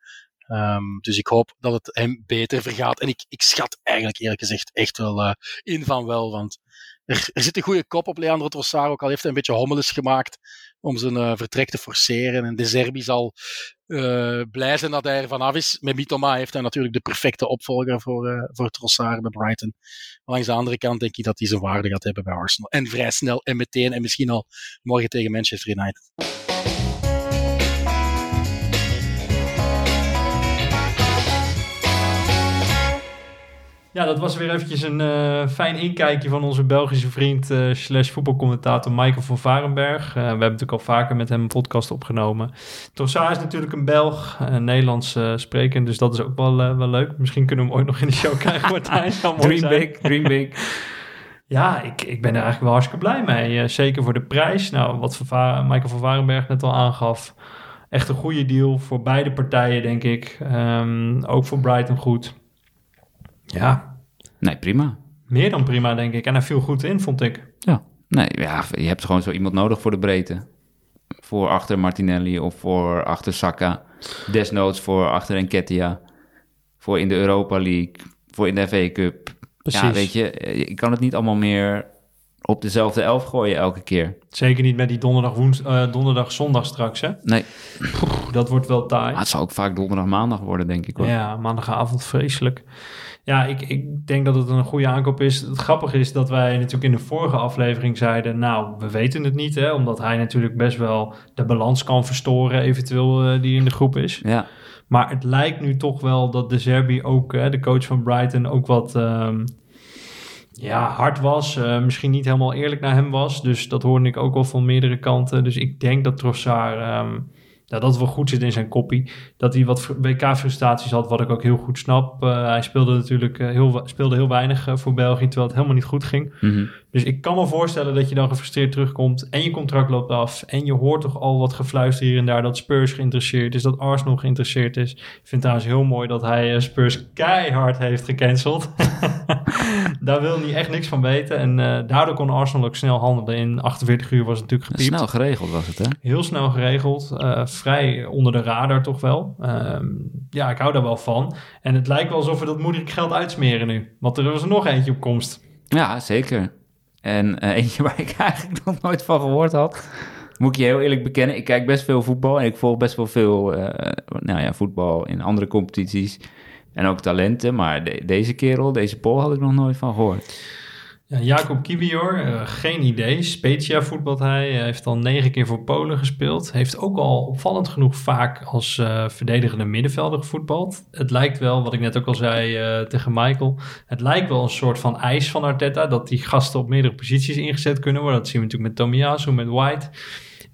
Um, dus ik hoop dat het hem beter vergaat. En ik, ik schat eigenlijk eerlijk gezegd echt wel uh, in van wel. Want er, zit een goede kop op Leandro Trossard, ook al heeft hij een beetje hommeles gemaakt om zijn uh, vertrek te forceren. En De Zerbi zal uh, blij zijn dat hij er vanaf is. Met Mitoma heeft hij natuurlijk de perfecte opvolger voor, voor Trossard bij Brighton. Maar langs de andere kant denk ik dat hij zijn waarde gaat hebben bij Arsenal. En vrij snel en meteen en misschien al morgen tegen Manchester United. Ja, dat was weer eventjes een uh, fijn inkijkje van onze Belgische vriend uh, slash voetbalcommentator Michael van Varenberg. Uh, we hebben natuurlijk al vaker met hem een podcast opgenomen. Trossard is natuurlijk een Belg, een Nederlands spreken, dus dat is ook wel, wel leuk. Misschien kunnen we hem ooit nog in de show krijgen, Martijn. dream big, dream big. [laughs] Ja, ik, ik ben er eigenlijk wel hartstikke blij mee. zeker voor de prijs. Nou, wat van Michael van Varenberg net al aangaf. Echt een goede deal voor beide partijen, denk ik. Um, ook voor Brighton goed. Ja. Nee, prima. Meer dan prima, denk ik. En hij viel goed in, vond ik. Ja. Nee, ja, je hebt gewoon zo iemand nodig voor de breedte. Voor achter Martinelli of voor achter Saka. Desnoods voor achter Enketia. Voor in de Europa League. Voor in de FA Cup. Precies. Ja, weet je, je kan het niet allemaal meer op dezelfde elf gooien elke keer. Zeker niet met die donderdag, woens, uh, donderdag zondag straks, hè? Nee. dat wordt wel taai. Maar het zal ook vaak donderdag maandag worden, denk ik. Hoor. Ja, maandagavond vreselijk. Ja, ik, ik denk dat het een goede aankoop is. Het grappige is dat wij natuurlijk in de vorige aflevering zeiden... nou, we weten het niet, hè? Omdat hij natuurlijk best wel de balans kan verstoren... eventueel uh, die in de groep is. Ja. Maar het lijkt nu toch wel dat de Zerbi ook, uh, de coach van Brighton... ook wat... Um, ja, hard was. Uh, misschien niet helemaal eerlijk naar hem was. Dus dat hoorde ik ook wel van meerdere kanten. Dus ik denk dat Trossard... Um, dat het wel goed zit in zijn koppie. Dat hij wat WK-frustraties had, wat ik ook heel goed snap. Uh, hij speelde natuurlijk uh, heel, speelde heel weinig voor België, terwijl het helemaal niet goed ging. -hmm. Dus ik kan me voorstellen dat je dan gefrustreerd terugkomt en je contract loopt af. En je hoort toch al wat gefluister hier en daar dat Spurs geïnteresseerd is, dat Arsenal geïnteresseerd is. Ik vind het trouwens heel mooi dat hij Spurs keihard heeft gecanceld. [laughs] daar wil hij echt niks van weten. En daardoor kon Arsenal ook snel handelen. In 48 uur was het natuurlijk gepiept. Snel geregeld was het, hè? Heel snel geregeld vrij onder de radar toch wel. Um, ja, ik hou daar wel van. En het lijkt wel alsof we dat moeilijk geld uitsmeren nu. Want er was er nog eentje op komst. Ja, zeker. En uh, [laughs] eentje waar ik eigenlijk nog nooit van gehoord had. Moet ik je heel eerlijk bekennen, ik kijk best veel voetbal en ik volg best wel veel eh, nou ja, voetbal in andere competities en ook talenten. Maar de- deze kerel, deze Paul had ik nog nooit van gehoord. Ja, Jacob Kiwior, eh, geen idee. Spezia voetbalt hij. Hij heeft al negen keer voor Polen gespeeld. Heeft ook al opvallend genoeg vaak als eh, verdedigende middenvelder gevoetbald. Het lijkt wel, wat ik net ook al zei eh, tegen Michael... het lijkt wel een soort van eis van Arteta... dat die gasten op meerdere posities ingezet kunnen worden. Dat zien we natuurlijk met Tomiyasu, met White...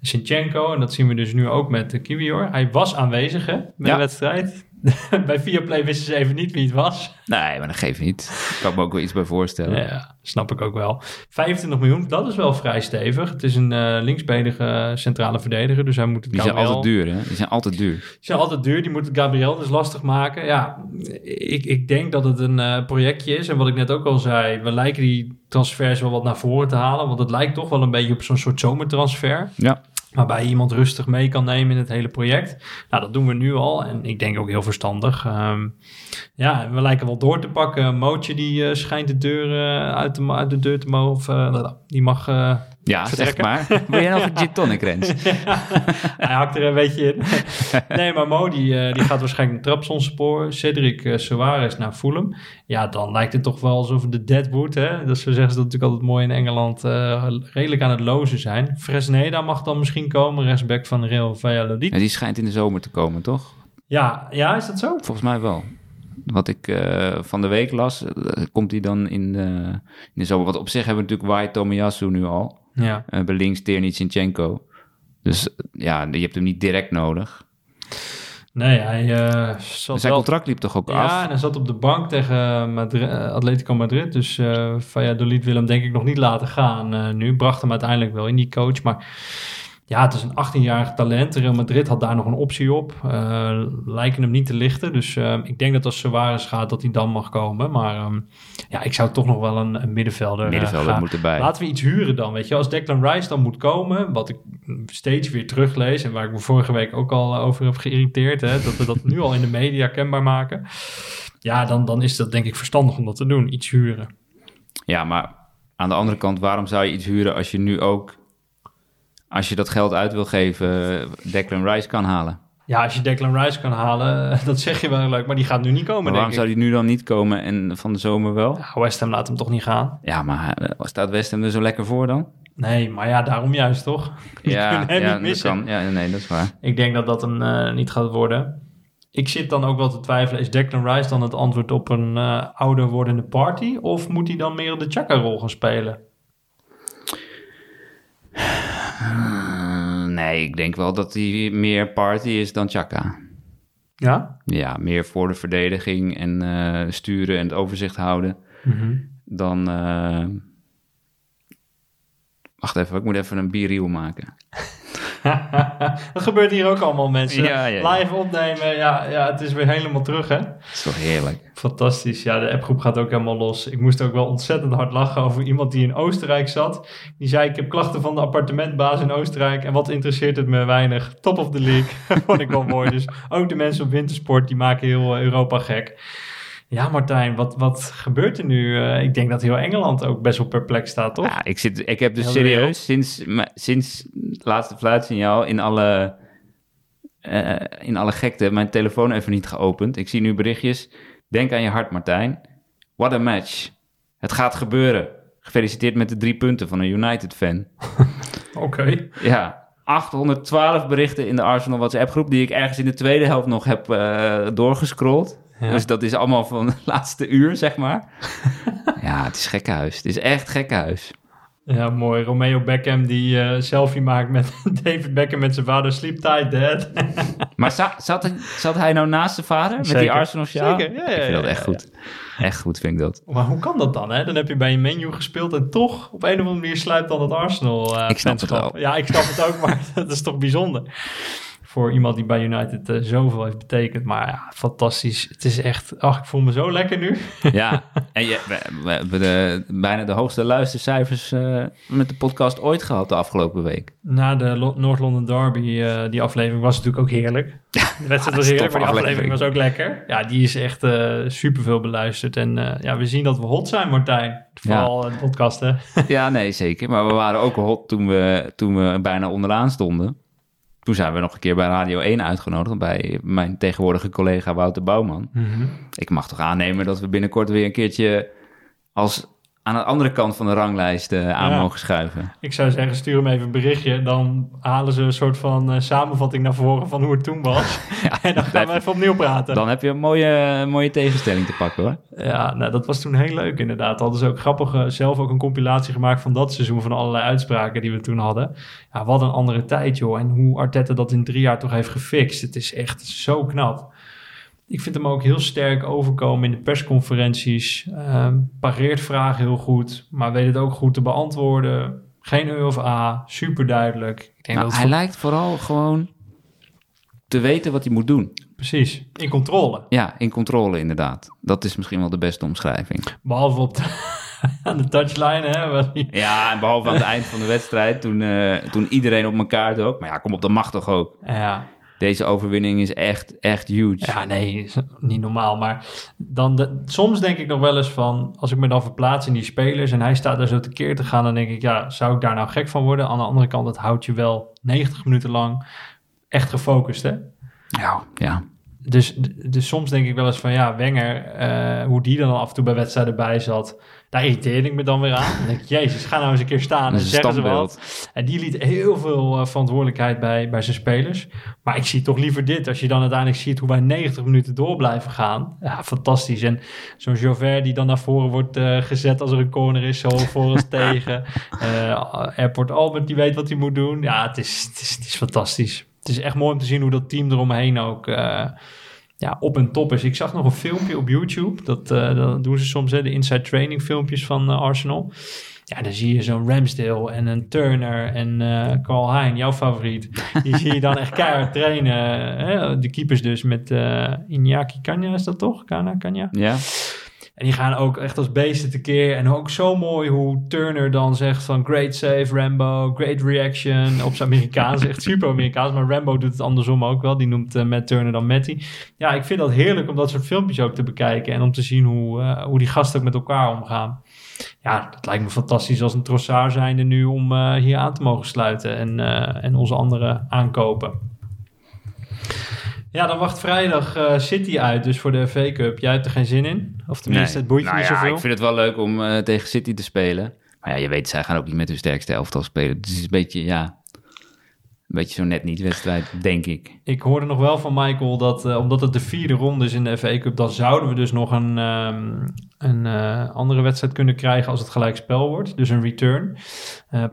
Sinchenko, en dat zien we dus nu ook met de Kiwior. Hij was aanwezig hè, bij Ja. de wedstrijd. [laughs] bij Viaplay wisten ze even niet wie het was. Nee, maar dat geeft niet. Ik kan me ook wel iets bij voorstellen. Ja, snap ik ook wel. 25 miljoen, dat is wel vrij stevig. Het is een eh linksbenige centrale verdediger, dus hij moet het Die zijn Gabriel- altijd duur, hè? Die zijn altijd duur. Die zijn altijd duur, die moet het Gabriel dus lastig maken. Ja, ik, ik denk dat het een eh, projectje is. En wat ik net ook al zei, we lijken die transfers wel wat naar voren te halen. Want het lijkt toch wel een beetje op zo'n soort zomertransfer. Ja. Waarbij je iemand rustig mee kan nemen in het hele project. Nou, dat doen we nu al. En ik denk ook heel verstandig. Ehm, ja, we lijken wel door te pakken. Mootje die eh, schijnt de deur eh, uit, de, uit de deur te mogen. Of, eh, die mag... Ja, zeg maar. [laughs] Wil jij nog een gin tonic, Rens? [laughs] hij hakt er een beetje in. [laughs] nee, maar Mo die, eh, die gaat waarschijnlijk naar Trabzonspoor. Cedric uh, Soares naar Fulham. Ja, dan lijkt het toch wel alsof de Deadwood, hè, dat zo zeggen ze dat natuurlijk altijd mooi in Engeland, eh, redelijk aan het lozen zijn. Fresneda mag dan misschien komen, rechtsback van Real Valladolid. Ja, die schijnt in de zomer te komen, toch? Ja, ja, is dat zo? Volgens mij wel. Wat ik van de week las, komt hij dan in de, in de zomer. Want op zich hebben we natuurlijk White Tomiyasu nu al. Ja. Uh, bij links Tierney Sinchenko. Dus ja, je hebt hem niet direct nodig. Nee, hij uh, zat zijn wel... contract liep toch ook ja, af? Ja, en hij zat op de bank tegen Madrid, Atletico Madrid. Dus uh, Valladolid wil hem denk ik nog niet laten gaan uh, nu. Bracht hem uiteindelijk wel in die coach. Maar ja, het is een 18-jarig talent. Real Madrid had daar nog een optie op. Uh, lijken hem niet te lichten. Dus uh, ik denk dat als Suarez gaat, dat hij dan mag komen. Maar um, ja, ik zou toch nog wel een, een middenvelder, middenvelder uh, moet erbij. Laten we iets huren dan, weet je. Als Declan Rice dan moet komen, wat ik steeds weer teruglees... en waar ik me vorige week ook al over heb geïrriteerd... Hè, dat we dat nu al in de media kenbaar maken... ja, dan, dan is dat denk ik verstandig om dat te doen. Iets huren. Ja, maar aan de andere kant, waarom zou je iets huren als je nu ook als je dat geld uit wil geven, Declan Rice kan halen. Ja, als je Declan Rice kan halen, [laughs] dat zeg je wel leuk, maar die gaat nu niet komen. Maar waarom zou die nu dan niet komen en van de zomer wel? Ja, West Ham laat hem toch niet gaan? Ja, maar uh, staat West Ham er zo lekker voor dan? Nee, maar ja, daarom juist toch? [laughs] Ja, hem ja, niet missen. Dat kan. ja, nee, dat is waar. Ik denk dat dat een uh, niet gaat worden. Ik zit dan ook wel te twijfelen, is Declan Rice dan het antwoord op een uh, ouder wordende party? Of moet hij dan meer de Chaka-rol gaan spelen? Uh, nee, ik denk wel dat hij meer party is dan Chaka. Ja? Ja, meer voor de verdediging en uh, sturen en het overzicht houden mm Mhm. -hmm. dan... Uh... Wacht even, ik moet even een bierriel maken. [laughs] dat gebeurt hier ook allemaal, mensen. Ja, ja, ja. Live opnemen, ja, ja, het is weer helemaal terug, hè? Dat is toch heerlijk. Fantastisch. Ja, de appgroep gaat ook helemaal los. Ik moest ook wel ontzettend hard lachen over iemand die in Oostenrijk zat. Die zei, ik heb klachten van de appartementbaas in Oostenrijk. En wat interesseert het me weinig? Top of the league. [laughs] Vond ik wel mooi. Dus ook de mensen op wintersport, die maken heel Europa gek. Ja, Martijn, wat, wat gebeurt er nu? Uh, ik denk dat heel Engeland ook best wel perplex staat, toch? Ja, ik, zit, ik heb dus heel serieus sinds, sinds het laatste fluitsignaal in alle, uh, in alle gekte mijn telefoon even niet geopend. Ik zie nu berichtjes. Denk aan je hart, Martijn. What a match. Het gaat gebeuren. Gefeliciteerd met de drie punten van een United-fan. [laughs] Oké. Okay. Ja, 812 berichten in de Arsenal WhatsApp-groep... die ik ergens in de tweede helft nog heb uh, doorgescrolld. Ja. Dus dat is allemaal van het [laughs] laatste uur, zeg maar. [laughs] ja, het is gekkenhuis. Het is echt gekkenhuis. Ja, mooi. Romeo Beckham die uh, selfie maakt met [laughs] David Beckham met zijn vader. Sleep tight, dad. maar zat, zat, zat, hij nou naast zijn vader? Met Zeker. die Arsenal sjaal? Zeker, ja, ja, Ik vind dat ja, echt goed. Echt goed vind ik dat. Maar hoe kan dat dan? Hè? Dan heb je bij een menu gespeeld en toch op een of andere manier sluipt dan het Arsenal. Uh, ik snap het wel. Ja, ik snap het ook, maar dat is toch bijzonder. Voor iemand die bij United eh, zoveel heeft betekend. Maar ja, fantastisch. Het is echt, ach, ik voel me zo lekker nu. Ja, en je, we, we hebben de, bijna de hoogste luistercijfers eh, met de podcast ooit gehad de afgelopen week. Na de Lo- North London Derby, eh, die aflevering was natuurlijk ook heerlijk. [laughs] De wedstrijd was heerlijk, maar die aflevering was ook lekker. Ja, die is echt eh superveel beluisterd. En ja, we zien dat we hot zijn, Martijn. Vooral eh, de podcast, hè? Ja, nee, zeker. Maar we waren ook hot toen we, toen we bijna onderaan stonden. Toen zijn we nog een keer bij Radio 1 uitgenodigd bij mijn tegenwoordige collega Wouter Bouwman. Ik mag toch aannemen dat we binnenkort weer een keertje als aan de andere kant van de ranglijst eh, aan Ja. mogen schuiven. Ik zou zeggen, stuur hem even een berichtje. Dan halen ze een soort van eh, samenvatting naar voren van hoe het toen was. [laughs] [laughs] en dan gaan we even opnieuw praten. Dan heb je een mooie, mooie tegenstelling te pakken hoor. Ja, nou, dat was toen heel leuk inderdaad. Hadden ze ook grappig eh, zelf ook een compilatie gemaakt van dat seizoen, van allerlei uitspraken die we toen hadden. Ja, wat een andere tijd joh. En hoe Arteta dat in drie jaar toch heeft gefixt. Het is echt zo knap. Ik vind hem ook heel sterk overkomen in de persconferenties. Ehm, pareert vragen heel goed, maar weet het ook goed te beantwoorden. Geen E of A, super duidelijk. Ik denk Nou, dat hij lijkt vooral gewoon te weten wat hij moet doen. precies in controle. Ja, in controle inderdaad. Dat is misschien wel de beste omschrijving. Behalve op de, [laughs] aan de touchline, hè, Ja, en behalve aan het eind van de wedstrijd, toen, eh, toen iedereen op elkaar dook. Maar ja, kom op, dat mag toch ook. Ja, Deze overwinning is echt, echt huge. Ja, nee, is niet normaal. Maar dan de, soms denk ik nog wel eens van... als ik me dan verplaats in die spelers... en hij staat daar zo tekeer te gaan... dan denk ik, ja, zou ik daar nou gek van worden? Aan de andere kant, het houdt je wel 90 minuten lang echt gefocust, hè? Ja, ja. Dus, dus soms denk ik wel eens van... ja, Wenger, eh, hoe die dan af en toe bij wedstrijden bij zat... daar irriteerde ik me dan weer aan. Dan denk ik, jezus, ga nou eens een keer staan en zeggen ze wat. En die liet heel veel eh, verantwoordelijkheid bij, bij zijn spelers. Maar ik zie toch liever dit. Als je dan uiteindelijk ziet hoe wij 90 minuten door blijven gaan. Ja, fantastisch. En zo'n Jover die dan naar voren wordt eh, gezet als er een corner is. Zo voor ons [laughs] tegen. Eh Airport Albert die weet wat hij moet doen. Ja, het is, het, is, het is fantastisch. Het is echt mooi om te zien hoe dat team eromheen ook... ja, op en top is. Ik zag nog een filmpje op YouTube. Dat, eh, doen ze soms, hè, de inside training filmpjes van eh, Arsenal. Ja, dan zie je zo'n Ramsdale en een Turner en eh Carl Hein, jouw favoriet. Die zie je dan echt keihard trainen. Hè? De keepers dus met Iñaki Kanya is dat toch? Kana, Kanya? Ja, En die gaan ook echt als beesten tekeer. En ook zo mooi hoe Turner dan zegt van great save Rambo, great reaction. Op zijn Amerikaans, echt super Amerikaans. Maar Rambo doet het andersom ook wel. Die noemt eh, Matt Turner dan Matty. Ja, ik vind dat heerlijk om dat soort filmpjes ook te bekijken. En om te zien hoe, eh, hoe die gasten ook met elkaar omgaan. Ja, het lijkt me fantastisch als een trossaar zijnde nu om eh, hier aan te mogen sluiten. En, en onze andere aankopen. Ja, dan wacht vrijdag eh, City uit, dus voor de FA Cup. Jij hebt er geen zin in? Of tenminste, Nee. het boeit je Nou niet ja, zoveel? Ik vind het wel leuk om eh, tegen City te spelen. Maar ja, je weet, zij gaan ook niet met hun sterkste elftal spelen. Dus het is een beetje, ja... Een beetje zo net niet wedstrijd, denk ik. Ik hoorde nog wel van Michael dat eh, omdat het de vierde ronde is in de FA Cup, dan zouden we dus nog een, ehm, een andere wedstrijd kunnen krijgen als het gelijkspel wordt. Dus een return.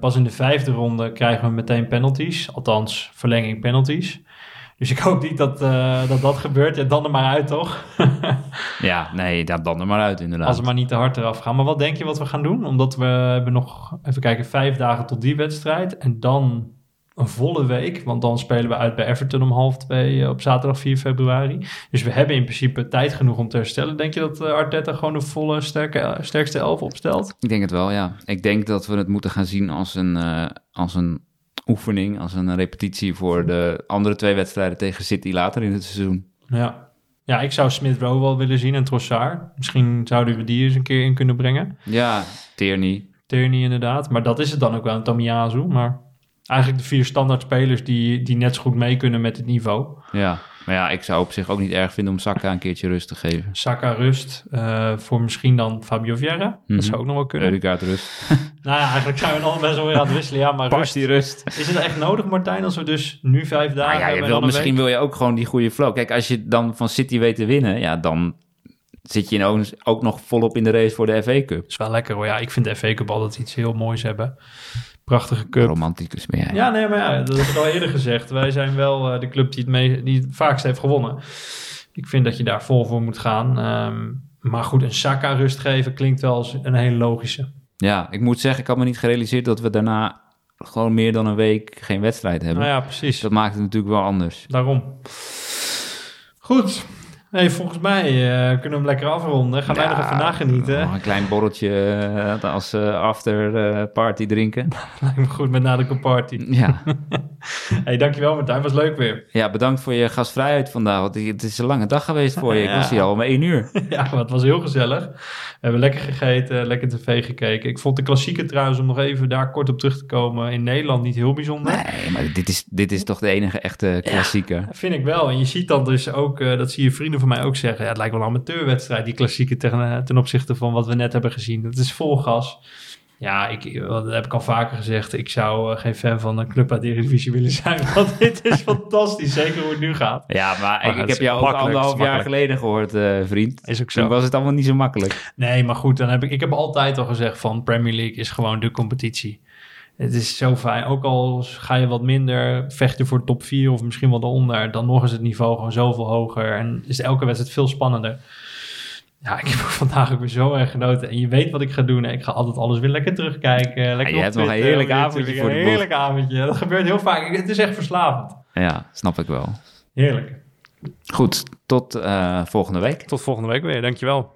Pas in de vijfde ronde krijgen we meteen penalties, althans verlenging penalties. Dus ik hoop niet dat eh, dat, dat gebeurt. Ja, dan er maar uit, toch? [laughs] Ja, nee, dan er maar uit inderdaad. Als we maar niet te hard eraf gaan. Maar wat denk je wat we gaan doen? Omdat we hebben nog, even kijken, vijf dagen tot die wedstrijd. En dan een volle week. Want dan spelen we uit bij Everton om half twee eh, op zaterdag 4 februari. Dus we hebben in principe tijd genoeg om te herstellen. Denk je dat eh, Arteta gewoon de volle sterke, sterkste elf opstelt? Ik denk het wel, ja. Ik denk dat we het moeten gaan zien als een, als een oefening, als een repetitie voor de andere twee wedstrijden tegen City later in het seizoen. Ja. Ja, ik zou Smith Rowe wel willen zien en Trossard. Misschien zouden we die eens een keer in kunnen brengen. Ja, Tierney. Tierney inderdaad. Maar dat is het dan ook wel, een Tomiyasu. Maar eigenlijk de vier standaard spelers die, die net zo goed mee kunnen met het niveau. Ja, maar ja, ik zou op zich ook niet erg vinden om Saka een keertje rust te geven. Saka rust eh, voor misschien dan Fabio Vieira. Mhm. Dat zou ook nog wel kunnen. Eudegaard rust. [laughs] Nou ja, eigenlijk zijn we dan best wel weer aan het wisselen. Ja, maar rust. die rust. Is het echt nodig, Martijn, als we dus nu vijf dagen Nou ja, hebben wil, misschien week? wil je ook gewoon die goede flow. Kijk, als je dan van City weet te winnen, ja, dan zit je in ook, ook nog volop in de race voor de FA Cup. Dat is wel lekker hoor. Ja, ik vind de FA Cup altijd iets heel moois hebben. Prachtige cup. Romanticus ben jij. Ja, nee, maar ja, dat heb ik al eerder gezegd. Wij zijn wel eh, de club die het, mee, die het vaakst heeft gewonnen. Ik vind dat je daar vol voor moet gaan. Ehm, maar goed, een Saka rust geven klinkt wel als een hele logische. Ja, ik moet zeggen, ik had me niet gerealiseerd dat we daarna gewoon meer dan een week geen wedstrijd hebben. Nou ja, precies. Dat maakt het natuurlijk wel anders. Daarom. Goed. Hey, volgens mij eh, kunnen we hem lekker afronden. Gaan wij nog even nagenieten. Nog een klein borreltje eh, als eh, after party drinken. [laughs] Lijkt me goed met na party. ja. [laughs] hey, dankjewel Martijn. Was leuk weer. ja, bedankt voor je gastvrijheid vandaag. Want het is een lange dag geweest voor je. Ik was hier al om één uur. [laughs] ja, maar het was heel gezellig. We hebben lekker gegeten, lekker tv gekeken. Ik vond de klassieke trouwens, om nog even daar kort op terug te komen, in Nederland niet heel bijzonder. Nee, maar dit is, dit is toch de enige echte klassieker. Vind ik wel. En je ziet dan dus ook, dat zie je vrienden van mij ook zeggen, ja, het lijkt wel een amateurwedstrijd, die klassieke ten, eh, ten opzichte van wat we net hebben gezien. Het is vol gas. Ja, ik, dat heb ik al vaker gezegd. Ik zou eh, geen fan van een club uit de Eredivisie willen zijn. [laughs] Want dit is fantastisch. Zeker hoe het nu gaat. Ja, maar, ik, heb jou ook anderhalf jaar geleden gehoord, eh, vriend. Is ook Toen zo. was het allemaal niet zo makkelijk. Nee, maar goed, dan heb ik, ik heb altijd al gezegd van Premier League is gewoon de competitie. Het is zo fijn. Ook al ga je wat minder vechten voor top 4 of misschien wel daaronder, dan nog is het niveau gewoon zoveel hoger en is elke wedstrijd veel spannender. Ja, ik heb [laughs] vandaag ook weer zo erg genoten. En je weet wat ik ga doen. Ik ga altijd alles weer lekker terugkijken. Lekker je op hebt nog een heerlijk avondje voor de Een heerlijk avondje. Dat gebeurt heel vaak. Het is echt verslavend. Ja, snap ik wel. Heerlijk. Goed, tot eh, volgende week. Tot volgende week weer. Dankjewel.